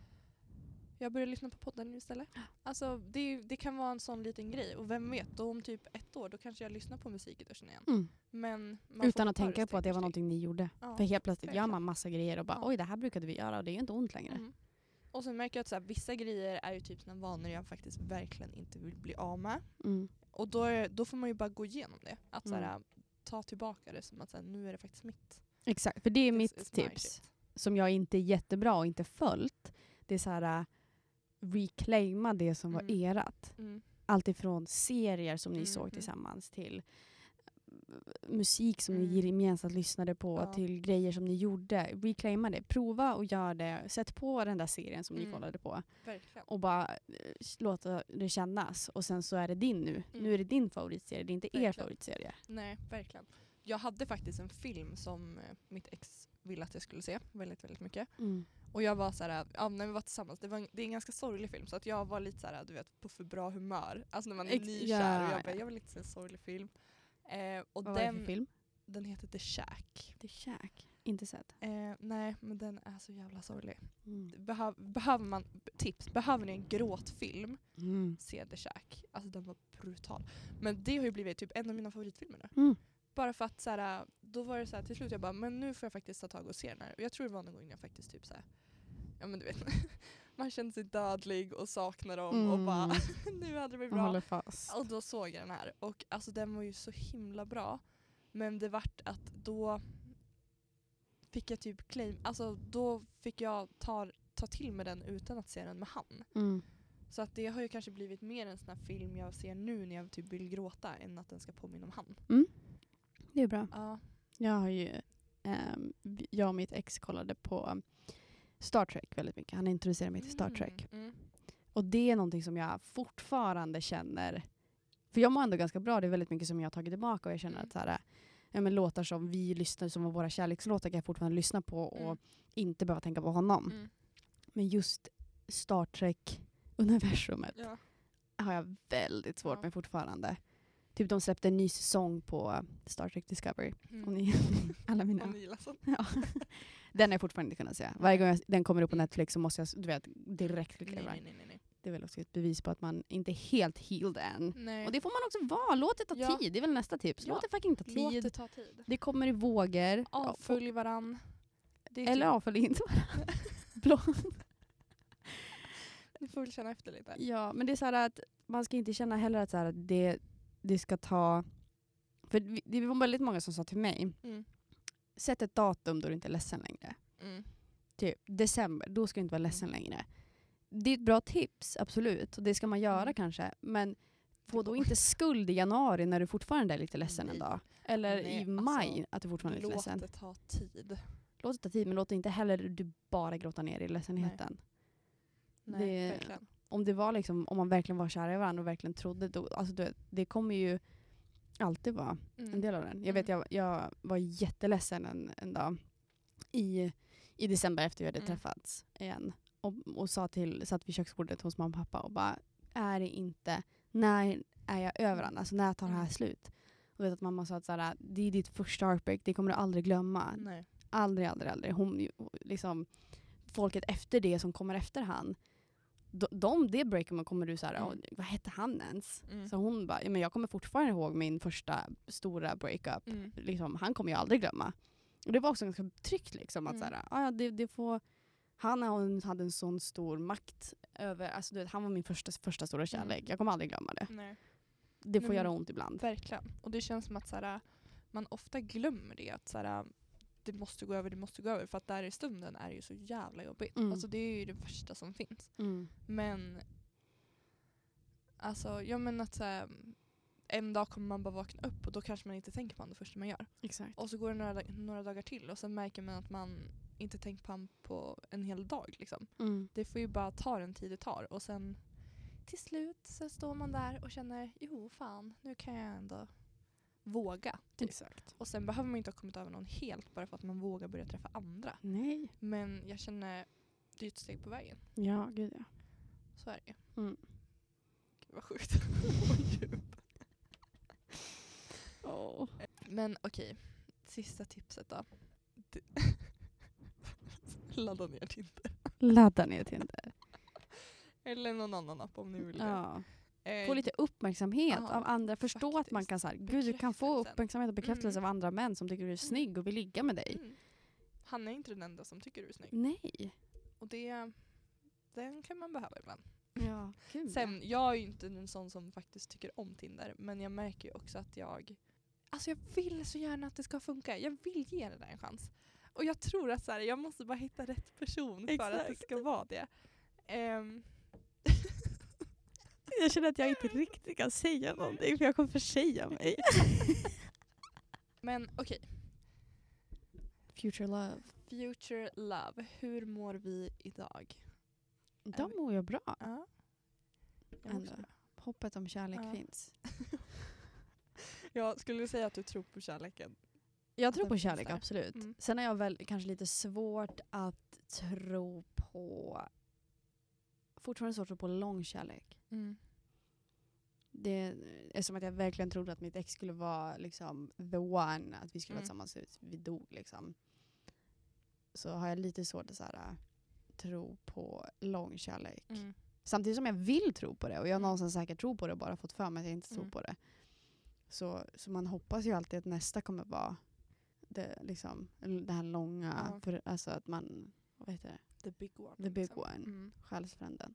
Jag började lyssna på podden istället. Alltså det, det kan vara en sån liten grej. Och vem vet, då om typ ett år då kanske jag lyssnar på musik i duschen igen. Mm. Men Utan att tänka på att det var någonting ni gjorde. Ja. För helt plötsligt gör man massa grejer och bara Ja. oj det här brukade vi göra och det är inte ont längre. Mm. Och sen märker jag att så här, vissa grejer är ju typ såna vanor jag faktiskt verkligen inte vill bli av med. Mm. Och då, är, då får man ju bara gå igenom det. Att så här, Mm. Ta tillbaka det som att här, nu är det faktiskt mitt. Exakt, för det är mitt tips. Som jag inte är jättebra och inte följt. Det är så här äh, reclaima det som var Mm. erat. Mm. Allt ifrån serier som ni Mhm. såg tillsammans till musik som Mm. ni gemensamt lyssnade på Ja. till grejer som ni gjorde. Reclaima det. Prova och gör det. Sätt på den där serien som ni Mm. kollade på Verkligen. och bara eh, låta det kännas. Och sen så är det din nu. Nu Mm. är det din favoritserie, det är inte er Verkligen. favoritserie. Nej, verkligen. Jag hade faktiskt en film som eh, mitt ex ville att jag skulle se väldigt, väldigt mycket. Och jag var så här, ja, när vi var tillsammans, det, var en, det är en ganska sorglig film så att jag var lite så här, du vet, på för bra humör. Alltså när man är nykär och ja, jag bara, ja. jag vill inte se en sorglig film. Eh, och Vad var det den, för film? den heter The Shack. The Shack. Inte sett. Eh, nej, men den är så jävla sorglig. Mm. Behöv, behöver man, tips, behöver ni en gråtfilm, Mm. se The Shack. Alltså den var brutal. Men det har ju blivit typ en av mina favoritfilmer nu. Mm. Bara för att så här, då var det så här, till slut jag bara, men nu får jag faktiskt ta tag och se den här. Och jag tror det var någon gång jag faktiskt typ så här, ja men du vet, man kände sig dödlig och saknar dem och bara, Mm. nu hade det blivit bra. Och då såg jag den här och alltså den var ju så himla bra. Men det vart att då fick jag typ claim, alltså då fick jag ta, ta till mig den utan att se den med han. Mm. Så att det har ju kanske blivit mer en sån här film jag ser nu när jag typ vill gråta än att den ska påminna om han. Det är bra. Ja. Jag har ju, vi- jag och mitt ex kollade på Star Trek väldigt mycket. Han introducerade mig till Star Trek. Mm, mm. Och det är någonting som jag fortfarande känner, för jag mår ändå ganska bra, det är väldigt mycket som jag har tagit tillbaka och jag känner Mm. att så här, ja, men låtar som vi lyssnade som var våra kärlekslåtar kan jag fortfarande lyssna på och Mm. inte behöva tänka på honom. Mm. Men just Star Trek-universumet Ja. har jag väldigt svårt Ja. med fortfarande. Typ de släppte en ny säsong på Star Trek Discovery. Mm. Och ni, alla mina. Och Neil alltså. Ja. Den har jag fortfarande inte kunnat se. Varje gång jag, den kommer upp på Mm. Netflix så måste jag du vet, direkt klicka Nej, nej, nej, nej. Det är väl också ett bevis på att man inte är helt healed än. nej. Och det får man också vara. Låt det ta Ja. tid. Det är väl nästa tips. Låt Ja. det fucking ta Låt tid. det ta tid. Det kommer i vågor. Avfölj varann. Eller typ, avfölj inte. Blå. ni får väl känna efter lite. Ja, men det är så att man ska inte känna heller att, så här att det, det ska ta... För det var väldigt många som sa till mig, Mm. Sätt ett datum då du inte är ledsen längre. Mm. Typ december, då ska du inte vara ledsen Mm. längre. Det är ett bra tips, absolut. Och det ska man göra Mm. kanske. Men få Det då inte skuld i januari när du fortfarande är lite ledsen en Nej. dag. Eller Nej, i alltså, maj att du fortfarande är lite Låt ledsen. det ta tid. Låt det ta tid men låt inte heller du bara gråta ner i ledsenheten. Nej, Det- verkligen. Om det var liksom, om man verkligen var kär i varandra och verkligen trodde, då, alltså du, vet, det kommer ju alltid vara Mm. en del av den. Jag vet jag, jag var jätteledsen en, en dag i, i december efter vi hade Mm. träffats igen. Och, och sa till, satt vid köksbordet hos mamma och pappa och bara, är det inte, när är jag över den? Alltså när tar det här Mm. slut? Och vet att mamma sa att såhär, det är ditt första heartbreak, det kommer du aldrig glömma. Nej. Aldrig, aldrig, aldrig. Hon, liksom, folket efter det som kommer efter han, de, de det breaker man kommer du såhär, Mm. "Åh, vad hette han ens? Mm. Så hon bara, men jag kommer fortfarande ihåg min första stora breakup. Mm. Liksom, han kommer jag aldrig glömma. Och det var också ganska tryggt liksom. Att Mm. såhär, "Ah, ja, det, det får, han hade en sån stor makt över, alltså, du vet, han var min första, första stora kärlek. Mm. Jag kommer aldrig glömma det. Nej. Det får Nej, göra ont ibland. Verkligen. Och det känns som att så här, man ofta glömmer det. Att så här, det måste gå över, det måste gå över. För att där i stunden är det ju så jävla jobbigt. Mm. Alltså det är ju det värsta som finns. Mm. Men alltså, jag menar att så här, en dag kommer man bara vakna upp och då kanske man inte tänker på honom det första man gör. Exakt. Och så går det några, några dagar till och sen märker man att man inte tänkt på honom på en hel dag. Liksom. Mm. Det får ju bara ta den tid det tar och sen till slut så står man där och känner jo fan nu kan jag ändå våga. Typ. Exakt. Och sen behöver man inte ha kommit över någon helt bara för att man vågar börja träffa andra. Nej. Men jag känner det är ett steg på vägen. Ja, gud ja. Så är det. Mm. Gud vad sjukt. Oh. Men okej, sista tipset då. Ladda ner Tinder. Ladda ner Tinder. Eller någon annan app om ni vill det. Ja. Eh, Få lite uppmärksamhet ja, av andra. Förstå att man faktiskt. kan så här, gud du kan få uppmärksamhet och bekräftelse Mm. av andra män som tycker du är snygg och vill ligga med dig. mm. Han är inte den enda som tycker du är snygg. Nej. Och det den kan man behöva ibland. Ja, gud. Sen, jag är ju inte en sån som faktiskt tycker om Tinder, men jag märker ju också att jag... Alltså jag vill så gärna att det ska funka. Jag vill ge det där en chans. Och jag tror att så här, jag måste bara hitta rätt person för att det Exakt. ska vara det. Ehm, Jag känner att jag inte riktigt kan säga någonting för jag kommer försäga mig. men okej, Future love. future love. Hur mår vi idag? De mår ju bra. Ja. Jag mår Ändå. bra. Hoppet om kärlek Ja. finns. Jag skulle säga att du tror på kärleken. Jag tror Den på finns kärlek, där. absolut. Mm. Sen har jag väl kanske lite svårt att tro på... Fortfarande svårt att tro på lång kärlek. Det är som att jag verkligen trodde att mitt ex skulle vara liksom the one, att vi skulle vara Mm. tillsammans tills vi dog. Liksom. Så har jag lite svårt att så här, äh, tro på lång kärlek. Mm. Samtidigt som jag vill tro på det och jag har Mm. någonstans säkert tror på det och bara fått för mig att jag inte tror Mm. på det. Så, så man hoppas ju alltid att nästa kommer vara det, liksom, det här långa, Ja. för, alltså att man, vad heter det, The big one. the big liksom. one, Mm. själsfränden.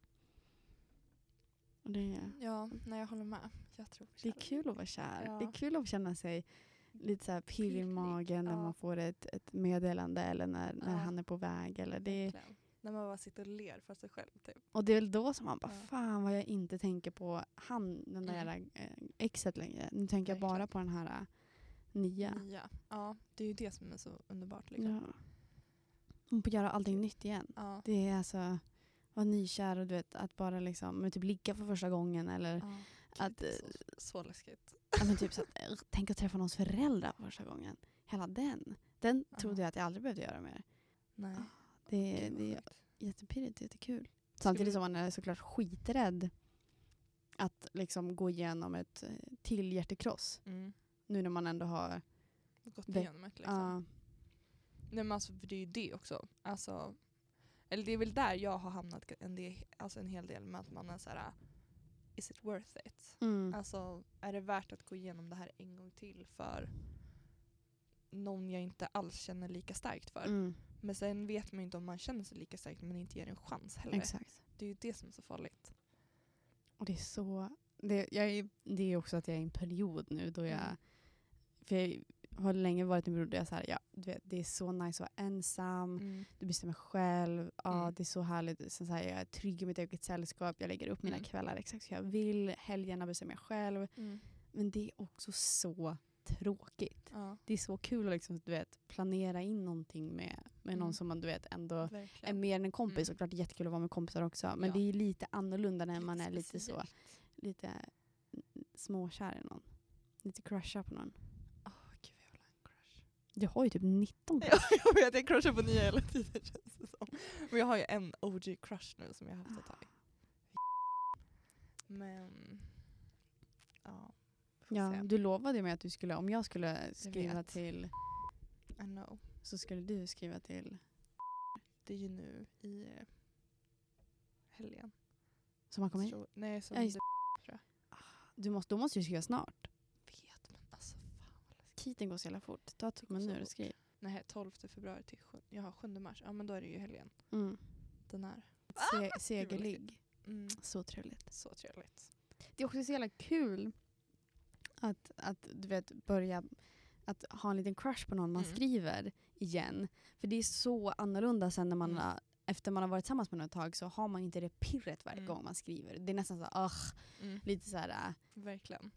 Det, Ja, nej jag håller med. Jag tror det är kul att vara kär. Ja. Det är kul att känna sig lite så här pirr i magen när ja. man får ett, ett meddelande eller när, när Ja. han är på väg. Eller det, Verkligen. När man bara sitter och ler för sig själv. Typ. och det är väl då som man bara, fan vad jag inte tänker på han, den där Mm. eh, exet längre. Nu tänker jag bara på den här äh, nya. Nya. Ja, det är ju det som är så underbart. Liksom. Ja. Man får göra allting nytt igen. Det är alltså, vara nykär och du vet, att bara liksom, men typ ligga för första gången eller Ja. att, det eh, så, så läskigt. ja, men typ så att, eh, tänk att träffa någons föräldrar för första gången. Hela den. Den Ja. trodde jag att jag aldrig behövde göra mer. Nej. Det, Gud, vad det är jättepirrigt, jättekul. Samtidigt som man är såklart skiträdd att liksom gå igenom ett eh, till hjärtekross. Mm. Nu när man ändå har... Gått Det- igenom ett liksom. Ja, Nej men alltså för det är ju det också. Alltså, eller det är väl där jag har hamnat en, del, alltså en hel del med att man är såhär Is it worth it? mm, Alltså är det värt att gå igenom det här en gång till för någon jag inte alls känner lika starkt för? mm, Men sen vet man ju inte om man känner sig lika starkt men inte ger en chans heller. exakt. Det är ju det som är så farligt. Och det är så... Det, jag är, det är också att jag är i en period nu då jag... Mm. För jag har länge varit i en period där jag så här, ja, du vet, det är så nice att vara ensam. Mm. Du bestämmer själv. Ja, Mm. Det är så härligt. Sen så här, jag är trygg i mitt eget sällskap. Jag lägger upp mina Mm. kvällar exakt hur jag vill. Helgerna bestämmer jag själv. Mm. Men det är också så tråkigt. Ja, Det är så kul att liksom, du vet, planera in någonting med, med Mm. någon som man du vet, ändå är verkligen. mer än en kompis. Mm. Såklart jättekul att vara med kompisar också. Men Ja. det är lite annorlunda när man är lite så lite småkär i någon. Lite crusha på någon. Åh, gud, jag vill ha en crush. Jag har ju typ 19 Ja, jag vet, jag crushar på nya hela tiden känns det som. Men jag har ju en OG crush nu som jag har haft ett tag. Men, ja. Ja, se. du lovade ju mig att du skulle, om jag skulle skriva vet. till, I know. så skulle du skriva till, Det är ju nu i eh, helgen. som han kommer hit. Tror- Nej, som Ja, just det Du måste, då måste du skriva snart. vet men alltså fan vad läskigt. Tiden går så jävla fort. Ta tummen nu och skriv. Nej, 12 februari till 7, jaha, 7 mars. Ja men då är det ju helgen. Mm. Den här. Se, segerligg. Mm. Så trevligt. Så trevligt. Det är också så jävla kul att, att du vet, börja att ha en liten crush på någon man Mm. skriver igen. För det är så annorlunda sen när man Mm. har, efter man har varit tillsammans med någon ett tag så har man inte det pirret varje Mm. gång man skriver. Det är nästan så Mm. lite så här. äh. Verkligen.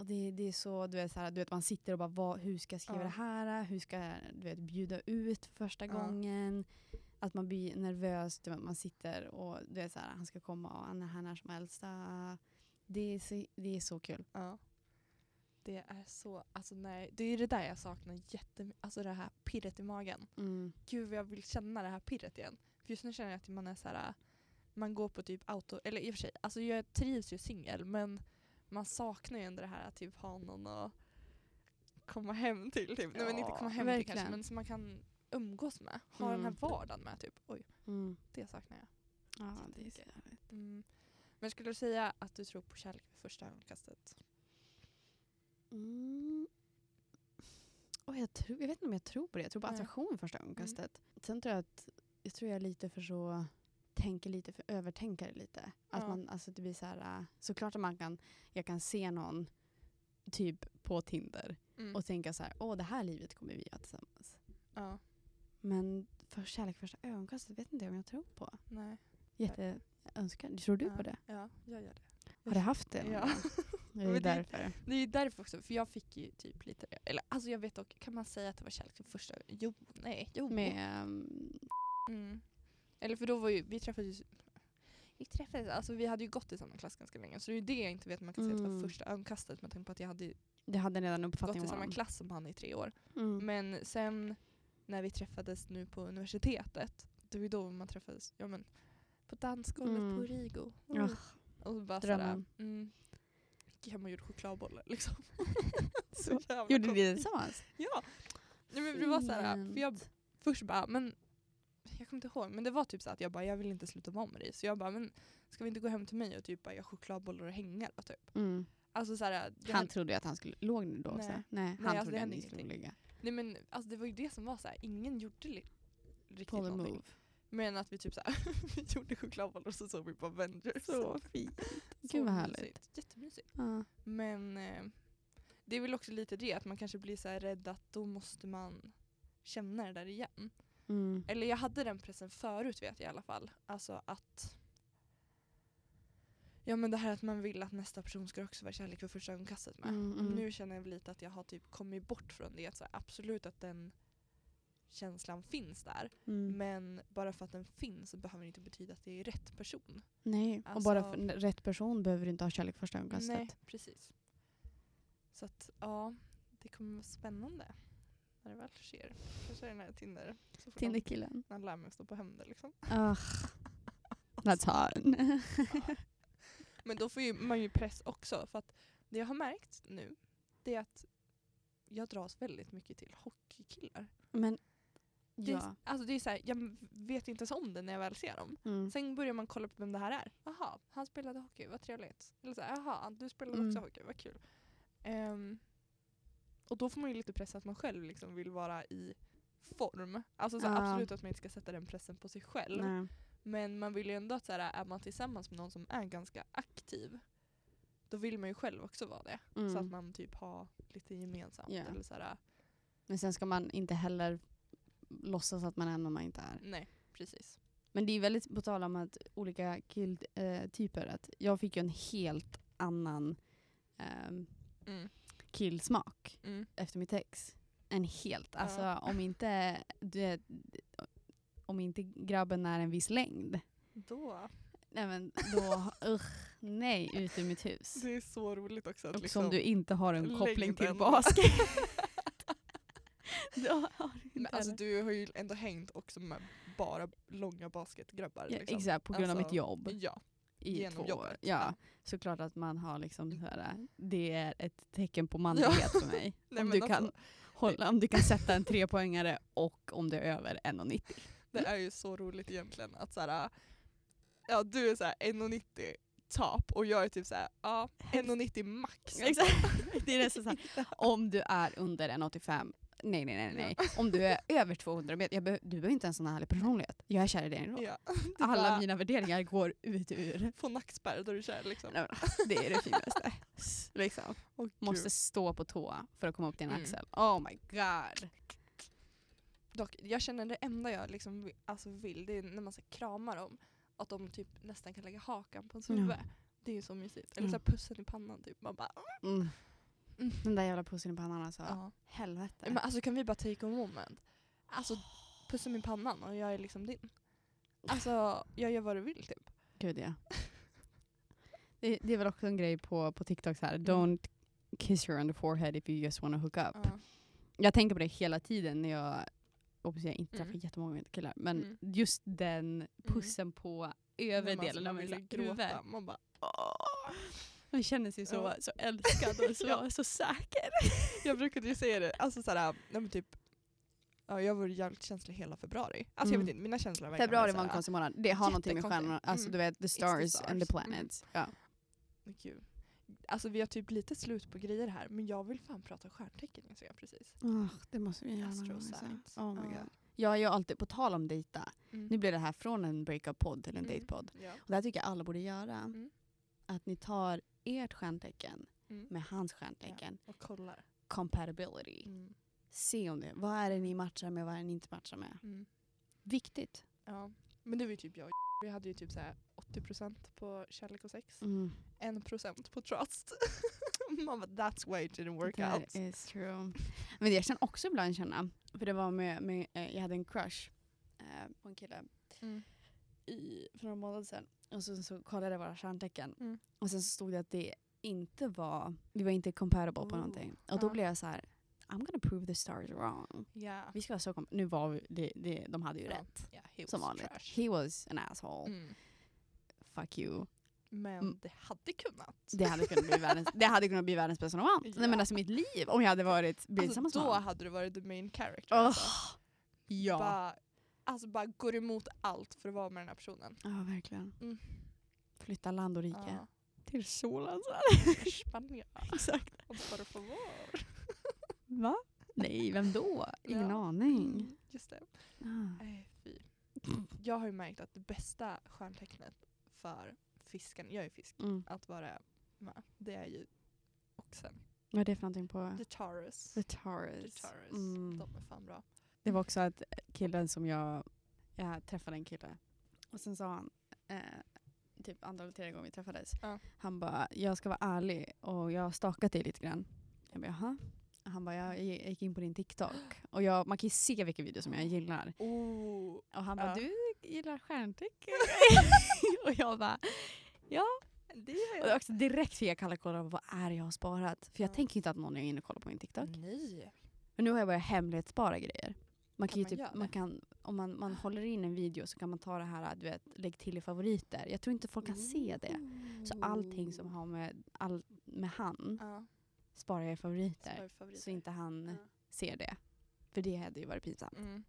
Och det, det är så, du vet, så här, du vet man sitter och bara, vad, hur ska jag skriva Ja. det här? Hur ska jag du vet, bjuda ut för första Ja. gången? Att man blir nervös, vet, man sitter och du vet, så här, han ska komma och han är här när som helst. Ah, Det är, så, det är så kul. Ja. Det är så, alltså nej, det är det där jag saknar jättemycket, alltså det här pirret i magen. Mm. Gud vad jag vill känna det här pirret igen. För just nu känner jag att man är så här, man går på typ auto, eller i och för sig, alltså jag trivs ju singel men man saknar ju ändå det här att typ ha någon att komma hem till. Typ. Nej men inte Ja, komma hem till verkligen. kanske men som man kan umgås med. Ha den här Mm. vardagen med typ. Oj, Mm. det saknar jag. Ja, det är så härligt. Mm. Men skulle du säga att du tror på kärlek vid första ögonkastet? Mm. Och jag, tror, jag vet inte om jag tror på det. Jag tror på attraktion första ögonkastet. Sen tror jag att jag tror jag är lite för så tänker lite för övertänkare lite. Att Ja. man, alltså det blir så här, äh, såklart att man kan, jag kan se någon typ på Tinder Mm. och tänka så här, åh det här livet kommer vi ha tillsammans. ja, Men för kärlek första ögonkastet vet inte jag om jag tror på. nej. Jätteönskad. Tror du ja. på det? Ja, jag gör det. Har du haft det? Ja. Det är därför. Det är därför också, för jag fick ju typ lite, eller alltså jag vet dock, kan man säga att det var kärlek vid första Jo, nej, jo. Med, um, Mm. Eller för då var ju, vi träffades ju vi träffades, alltså vi hade ju gått i samma klass ganska länge så det är ju det jag inte vet man kan säga att det Mm. var första ögonkastet med tanke på att jag hade det hade redan gått i samma honom. klass som han i tre år. Mm. Men sen när vi träffades nu på universitetet, det var ju då man träffades, ja men på dansgolvet Mm. på Rigo. Ja. Och så bara såhär, Drömmen. mm, gick hem och gjorde chokladbollar liksom. Så jävla Gjorde ni det tillsammans? Ja. Nej, men det var såhär, för jag först bara, men jag kommer inte ihåg, men det var typ så att jag bara, jag vill inte sluta vara med dig. Så jag bara, men ska vi inte gå hem till mig och typ bara göra chokladbollar och hänga då typ? Mm. Alltså såhär, det Han hände- trodde ju att han skulle, låg ni då också? Nej. Nej, Nej, han alltså, det trodde att ni skulle ligga. Nej men alltså det var ju det som var så här. ingen gjorde li- riktigt någonting. move. Men att vi typ så här, vi gjorde chokladbollar och så såg vi på Avengers. Så fint. Så Gud vad härligt. mysigt. Jättemysigt. Ja. Men eh, det är väl också lite det, att man kanske blir så här rädd att då måste man känna det där igen. Mm. Eller jag hade den pressen förut vet jag i alla fall. Alltså att Ja men det här att man vill att nästa person ska också vara kärlek för första ögonkastet med. Mm, Och mm. nu känner jag lite att jag har typ kommit bort från det. Så absolut att den känslan finns där. Mm. Men bara för att den finns behöver det inte betyda att det är rätt person. Nej, och Alltså- bara för rätt person behöver du inte ha kärlek första ögonkastet. Nej, precis. Så att ja, det kommer vara spännande när det väl sker. Kanske den här Tinder. Så får de- Tinderkillen. när han lär mig att stå på händer liksom. Ugh. That's hard. Men då får ju, man ju press också. För att det jag har märkt nu, det är att jag dras väldigt mycket till hockeykillar. Men Det är, ja. alltså det är så här, jag vet inte ens om det när jag väl ser dem. Mm. Sen börjar man kolla på vem det här är. Jaha, han spelade hockey, vad trevligt. Eller så här, jaha, du spelade Mm. också hockey, vad kul. Ehm, och då får man ju lite press att man själv liksom vill vara i form. Alltså så Ja. absolut att man inte ska sätta den pressen på sig själv. Nej. Men man vill ju ändå att så här, är man tillsammans med någon som är ganska aktiv, då vill man ju själv också vara det. Så att Mm. man typ har lite gemensamt. Ja. Eller så här, Men sen ska man inte heller låtsas att man är någon man inte är. nej, precis. Men det är väldigt på tal om att olika killtyper. att jag fick ju en helt annan ehm, Mm. Killsmak Mm. efter mitt ex. En helt. Alltså Ja. om inte du om inte grabben är en viss längd. Då. Nej men då, usch, nej ut ur mitt hus. Det är så roligt också. Att Och liksom, som du inte har en koppling till basket. då har du Men alltså du har ju ändå hängt också med bara långa basketgrabbar. ja, liksom. Exakt, på grund av Alltså, mitt jobb. Ja, I genom två år. Ja, såklart att man har liksom så här, det är ett tecken på manlighet för mig. Nej, om, du kan alltså- hålla, om du kan sätta en trepoängare och om det är över 1,90. det är ju så roligt egentligen att såhär, ja du är såhär 1,90 top och jag är typ såhär, ja 1,90 max. Exakt. Det är så här, om du är under 1,85 Nej nej nej nej. Om du är över 200 meter, be- du behöver inte ens en sån här härlig personlighet. Jag är kär i dig ändå. Ja, det Alla mina värderingar går ut ur. Få nackspärr då är du kär liksom. Nej, det är det finaste. Liksom. Gud. Måste stå på tå för att komma upp till en Mm. axel. Oh my god. Dock, jag känner det enda jag liksom alltså vill, det är när man så kramar dem, att de typ nästan kan lägga hakan på ens Ja. huvud. Det är ju så mysigt. Eller så här Mm. pussen i pannan typ. Man bara, Mm. Mm. Den där jävla pussen i pannan alltså. Ja. Helvete. Men alltså kan vi bara take a moment? Alltså pussa mig i pannan och jag är liksom din. Alltså jag gör vad du vill typ. Gud ja. det, det är väl också en grej på, på TikTok så här. Mm. don't kiss her on the forehead if you just wanna hook up. Ja. Jag tänker på det hela tiden när jag, hoppas jag inte träffar Mm. jättemånga killar, men Mm. just den pussen på övre delen av mitt huvud. Man bara Man känner sig så, Ja. så älskad och så, Ja. så säker. Jag brukade ju säga det, alltså såhär, nej men typ Ja, jag var jävligt känslig hela februari. Alltså jag Mm. vet inte, mina känslor Februari var en konstig månad. Det har någonting med stjärnorna, alltså Mm. du vet the the stars, and the stars. Mm. planets. Ja. Gud. Alltså vi har typ lite slut på grejer här, men jag vill fan prata stjärntecken insåg jag precis. Oh, det måste vi göra. Oh my Ja. God. Jag är ju alltid, på tal om dejta, Mm. nu blir det här från en breakup-podd till en Mm. datepodd. Ja. Och det här tycker jag alla borde göra. Mm. Att ni tar ert stjärntecken Mm. med hans stjärntecken. Och kollar. Compatibility. Mm. Se om det, vad är det ni matchar med, vad är det ni inte matchar med. Mm. Viktigt. Ja. Men det var ju typ jag Vi hade ju typ såhär 80% på kärlek och sex. Mm. 1% på trust. Man bara that's why it didn't work That out. is true. Men jag känner också ibland känna, för det var med, med eh, jag hade en crush eh, på en kille Mm. i, för några månader sedan. Och så, så kollade jag våra stjärntecken. Mm. Och sen så stod det att det inte var, vi var inte compatible på Oh. någonting. Och då Ja. blev jag så här: I'm gonna prove the stars wrong. Ja. Vi ska vara så Nu var vi, det, det, de hade ju Ja. rätt. Ja, he Som vanligt. trash. He was an asshole. Mm. Fuck you. Men Mm. det hade kunnat. Det hade kunnat bli världens, det hade kunnat bli världens bästa roman. Ja. Nej men alltså mitt liv om jag hade varit blivit Alltså, tillsammans då med honom. hade du varit the main character. Åh, Alltså. ja. Bara, alltså bara går emot allt för att vara med den här personen. Ja verkligen. Mm. Flytta land och rike. Ja. Till solen Spanien. Exakt. Och por favor. Va? Nej, vem då? Ingen Ja. aning. Mm, just det. Ah. Fy. Jag har ju märkt att det bästa stjärntecknet för fisken, jag är fisk, Mm. att vara med, det är ju oxen. Vad är det för någonting på? The Taurus. The The Taurus. Taurus. Mm. De är fan bra. Det var också att killen som jag, jag träffade en kille och sen sa han, eh, typ andra eller tredje gången vi träffades, Ja. han bara jag ska vara ärlig och jag har stalkat dig lite grann. Jag bara jaha? Han bara jag, jag gick in på din TikTok och jag, man kan ju se vilka videos som jag gillar. Oh. Och han bara Ja. du gillar stjärntecken? och jag bara ja. Det Och det var också direkt fick jag kalla kolla vad är jag har sparat. För jag Ja. tänker inte att någon är inne och kollar på min TikTok. Nej. Men nu har jag börjat hemlighetsspara grejer. Man kan, Kan ju man typ, man kan, om man, man håller in en video så kan man ta det här, du vet, lägg till i favoriter. Jag tror inte folk kan se det. Så allting som har med, all, med han Ja, sparar jag i favoriter. favoriter. Så inte han Ja. ser det. För det hade ju varit pinsamt. Mm.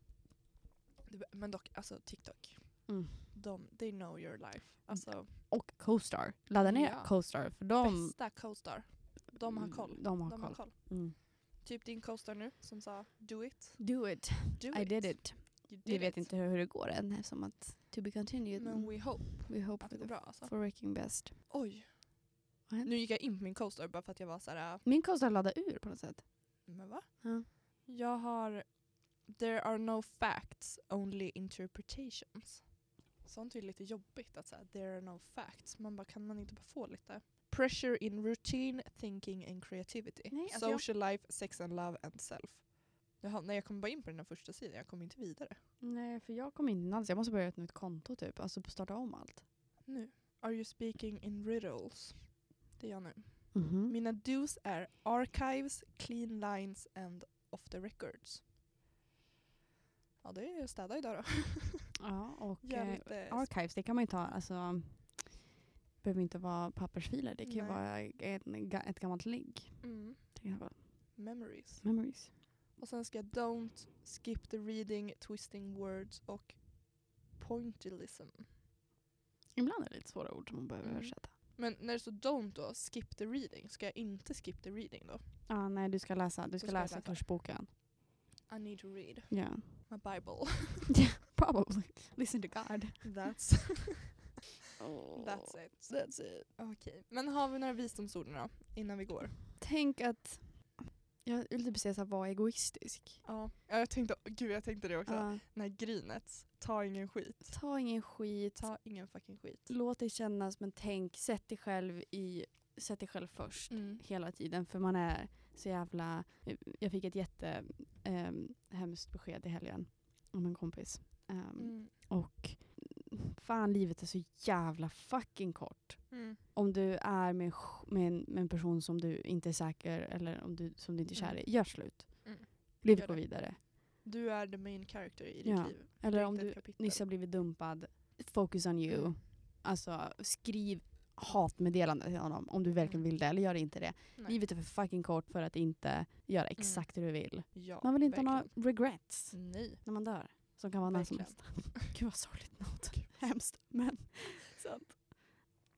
Men dock, alltså TikTok. Mm. De, they know your life. Alltså, Och CoStar. Ladda ner Ja. CoStar för de, bästa co-star. De har koll. De har De koll. har koll. Typ din co-star nu som sa do it. Do it. Do I did it. Vi vet it. inte hur det går än eftersom att to be continued. Men we hope we hope att det går bra alltså. for working best. Oj. Nu gick jag in på min co-star bara för att jag var såhär, Min CoStar laddade ur på något sätt. men va? Ja. Jag har There are no facts, only interpretations. Sånt är lite jobbigt att säga there are no facts. Man bara, kan man inte bara få lite? Pressure in routine, thinking and creativity. Nej, alltså jag- Social life, sex and love and self. Jaha, nej, jag kom bara in på den här första sidan, jag kom inte vidare. Nej, för jag kom inte in alls. Jag måste börja ett nytt konto typ. Alltså starta om allt. Nu. Are you speaking in riddles? Det är jag nu. Mhm. Mina dos är archives, clean lines and off the records. Ja, det är städa idag då. Ja, och eh, archives, det kan man ju ta, alltså behöver inte vara pappersfiler. Det kan Nej. vara ga- ett gammalt ligg. mm, memories. Memories. Och sen ska jag don't, skip the reading, twisting words och pointillism. Ibland är det lite svåra ord som man behöver Mm. översätta. Men när det står don't då, skip the reading, ska jag inte skip the reading då? Ja, nej, du ska läsa, du ska, ska läsa läsa. först boken. I need to read Ja. my bible. Probably. Listen to God. That's, that's it. That's it. Okej, men har vi några visdomsord då, innan vi går? Tänk att, jag vill typ säga såhär, var egoistisk. Ja, ja, jag tänkte, gud jag tänkte det också. Ja. När grinet, ta ingen skit. Ta ingen skit. Ta ingen fucking skit. Låt det kännas men tänk, sätt dig själv i sätt dig själv först Mm. hela tiden. För man är så jävla... Jag fick ett jätte ehm, hemskt besked i helgen om en kompis. Ehm, Mm. Och fan, livet är så jävla fucking kort. Mm. Om du är med, med, en, med en person som du inte är säker eller om du, som du inte är kär Mm. i, gör slut. Mm. Livet går vidare. Du är the main character i ditt Ja. liv. Eller om du nyss har blivit dumpad, focus on you. Mm. Alltså skriv hatmeddelande till honom om du verkligen Mm. vill det, eller gör inte det. Nej. Livet är för fucking kort för att inte göra exakt det du vill. Ja, Man vill inte ha verkligen. några regrets Nej. när man dör. Som kan vara när som helst. Gud vad sorgligt något. Hemskt. Men sant.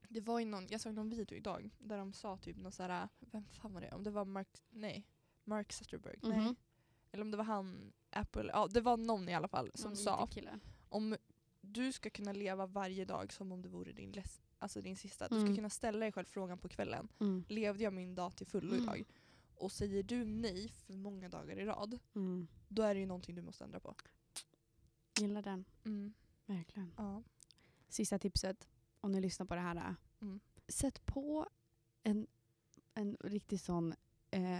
Det var ju någon, jag såg någon video idag där de sa typ någon såhär, vem fan var det? Om det var Mark, nej, Mark Zuckerberg, nej. Mhm. Eller om det var han, Apple, ja det var någon i alla fall som Någon sa om du ska kunna leva varje dag som om det vore din, alltså din sista, du Mm. ska kunna ställa dig själv frågan på kvällen, Mm. levde jag min dag till fullo Mm. idag? Och säger du nej för många dagar i rad, Mm. då är det ju någonting du måste ändra på. Gillar den. Mm. Verkligen. Ja. Sista tipset, om ni lyssnar på det här. Mm. Sätt på en, en riktig sån eh,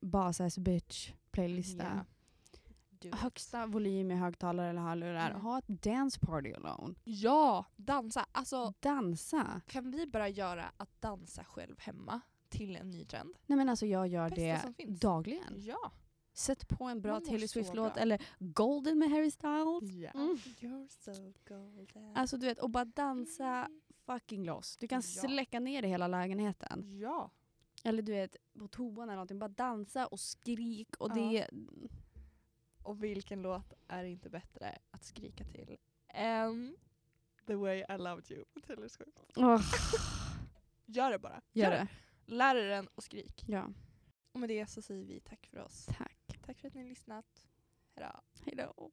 Boss ass bitch playlista. Vet. Högsta volym i högtalare eller hörlurar. Mm. Ha ett dance party alone. Ja, dansa. Alltså Dansa. kan vi bara göra att dansa själv hemma till en ny trend? Nej men alltså jag gör Bästa det dagligen. Ja. Sätt på en bra Taylor Swift-låt eller Golden med Harry Styles. ja. Mm. You're so golden. Alltså du vet, och bara dansa fucking loss. Du kan Ja. släcka ner i hela lägenheten. Ja. Eller du vet, på toan eller någonting. Bara dansa och skrik och Ja. det... Och vilken låt är inte bättre att skrika till än The way I loved you med Taylor Swift? Åh, Gör det bara. gör det. Lär er den och skrik. Ja, Och med det så säger vi tack för oss. tack. Tack för att ni har lyssnat. Hejdå. Hejdå.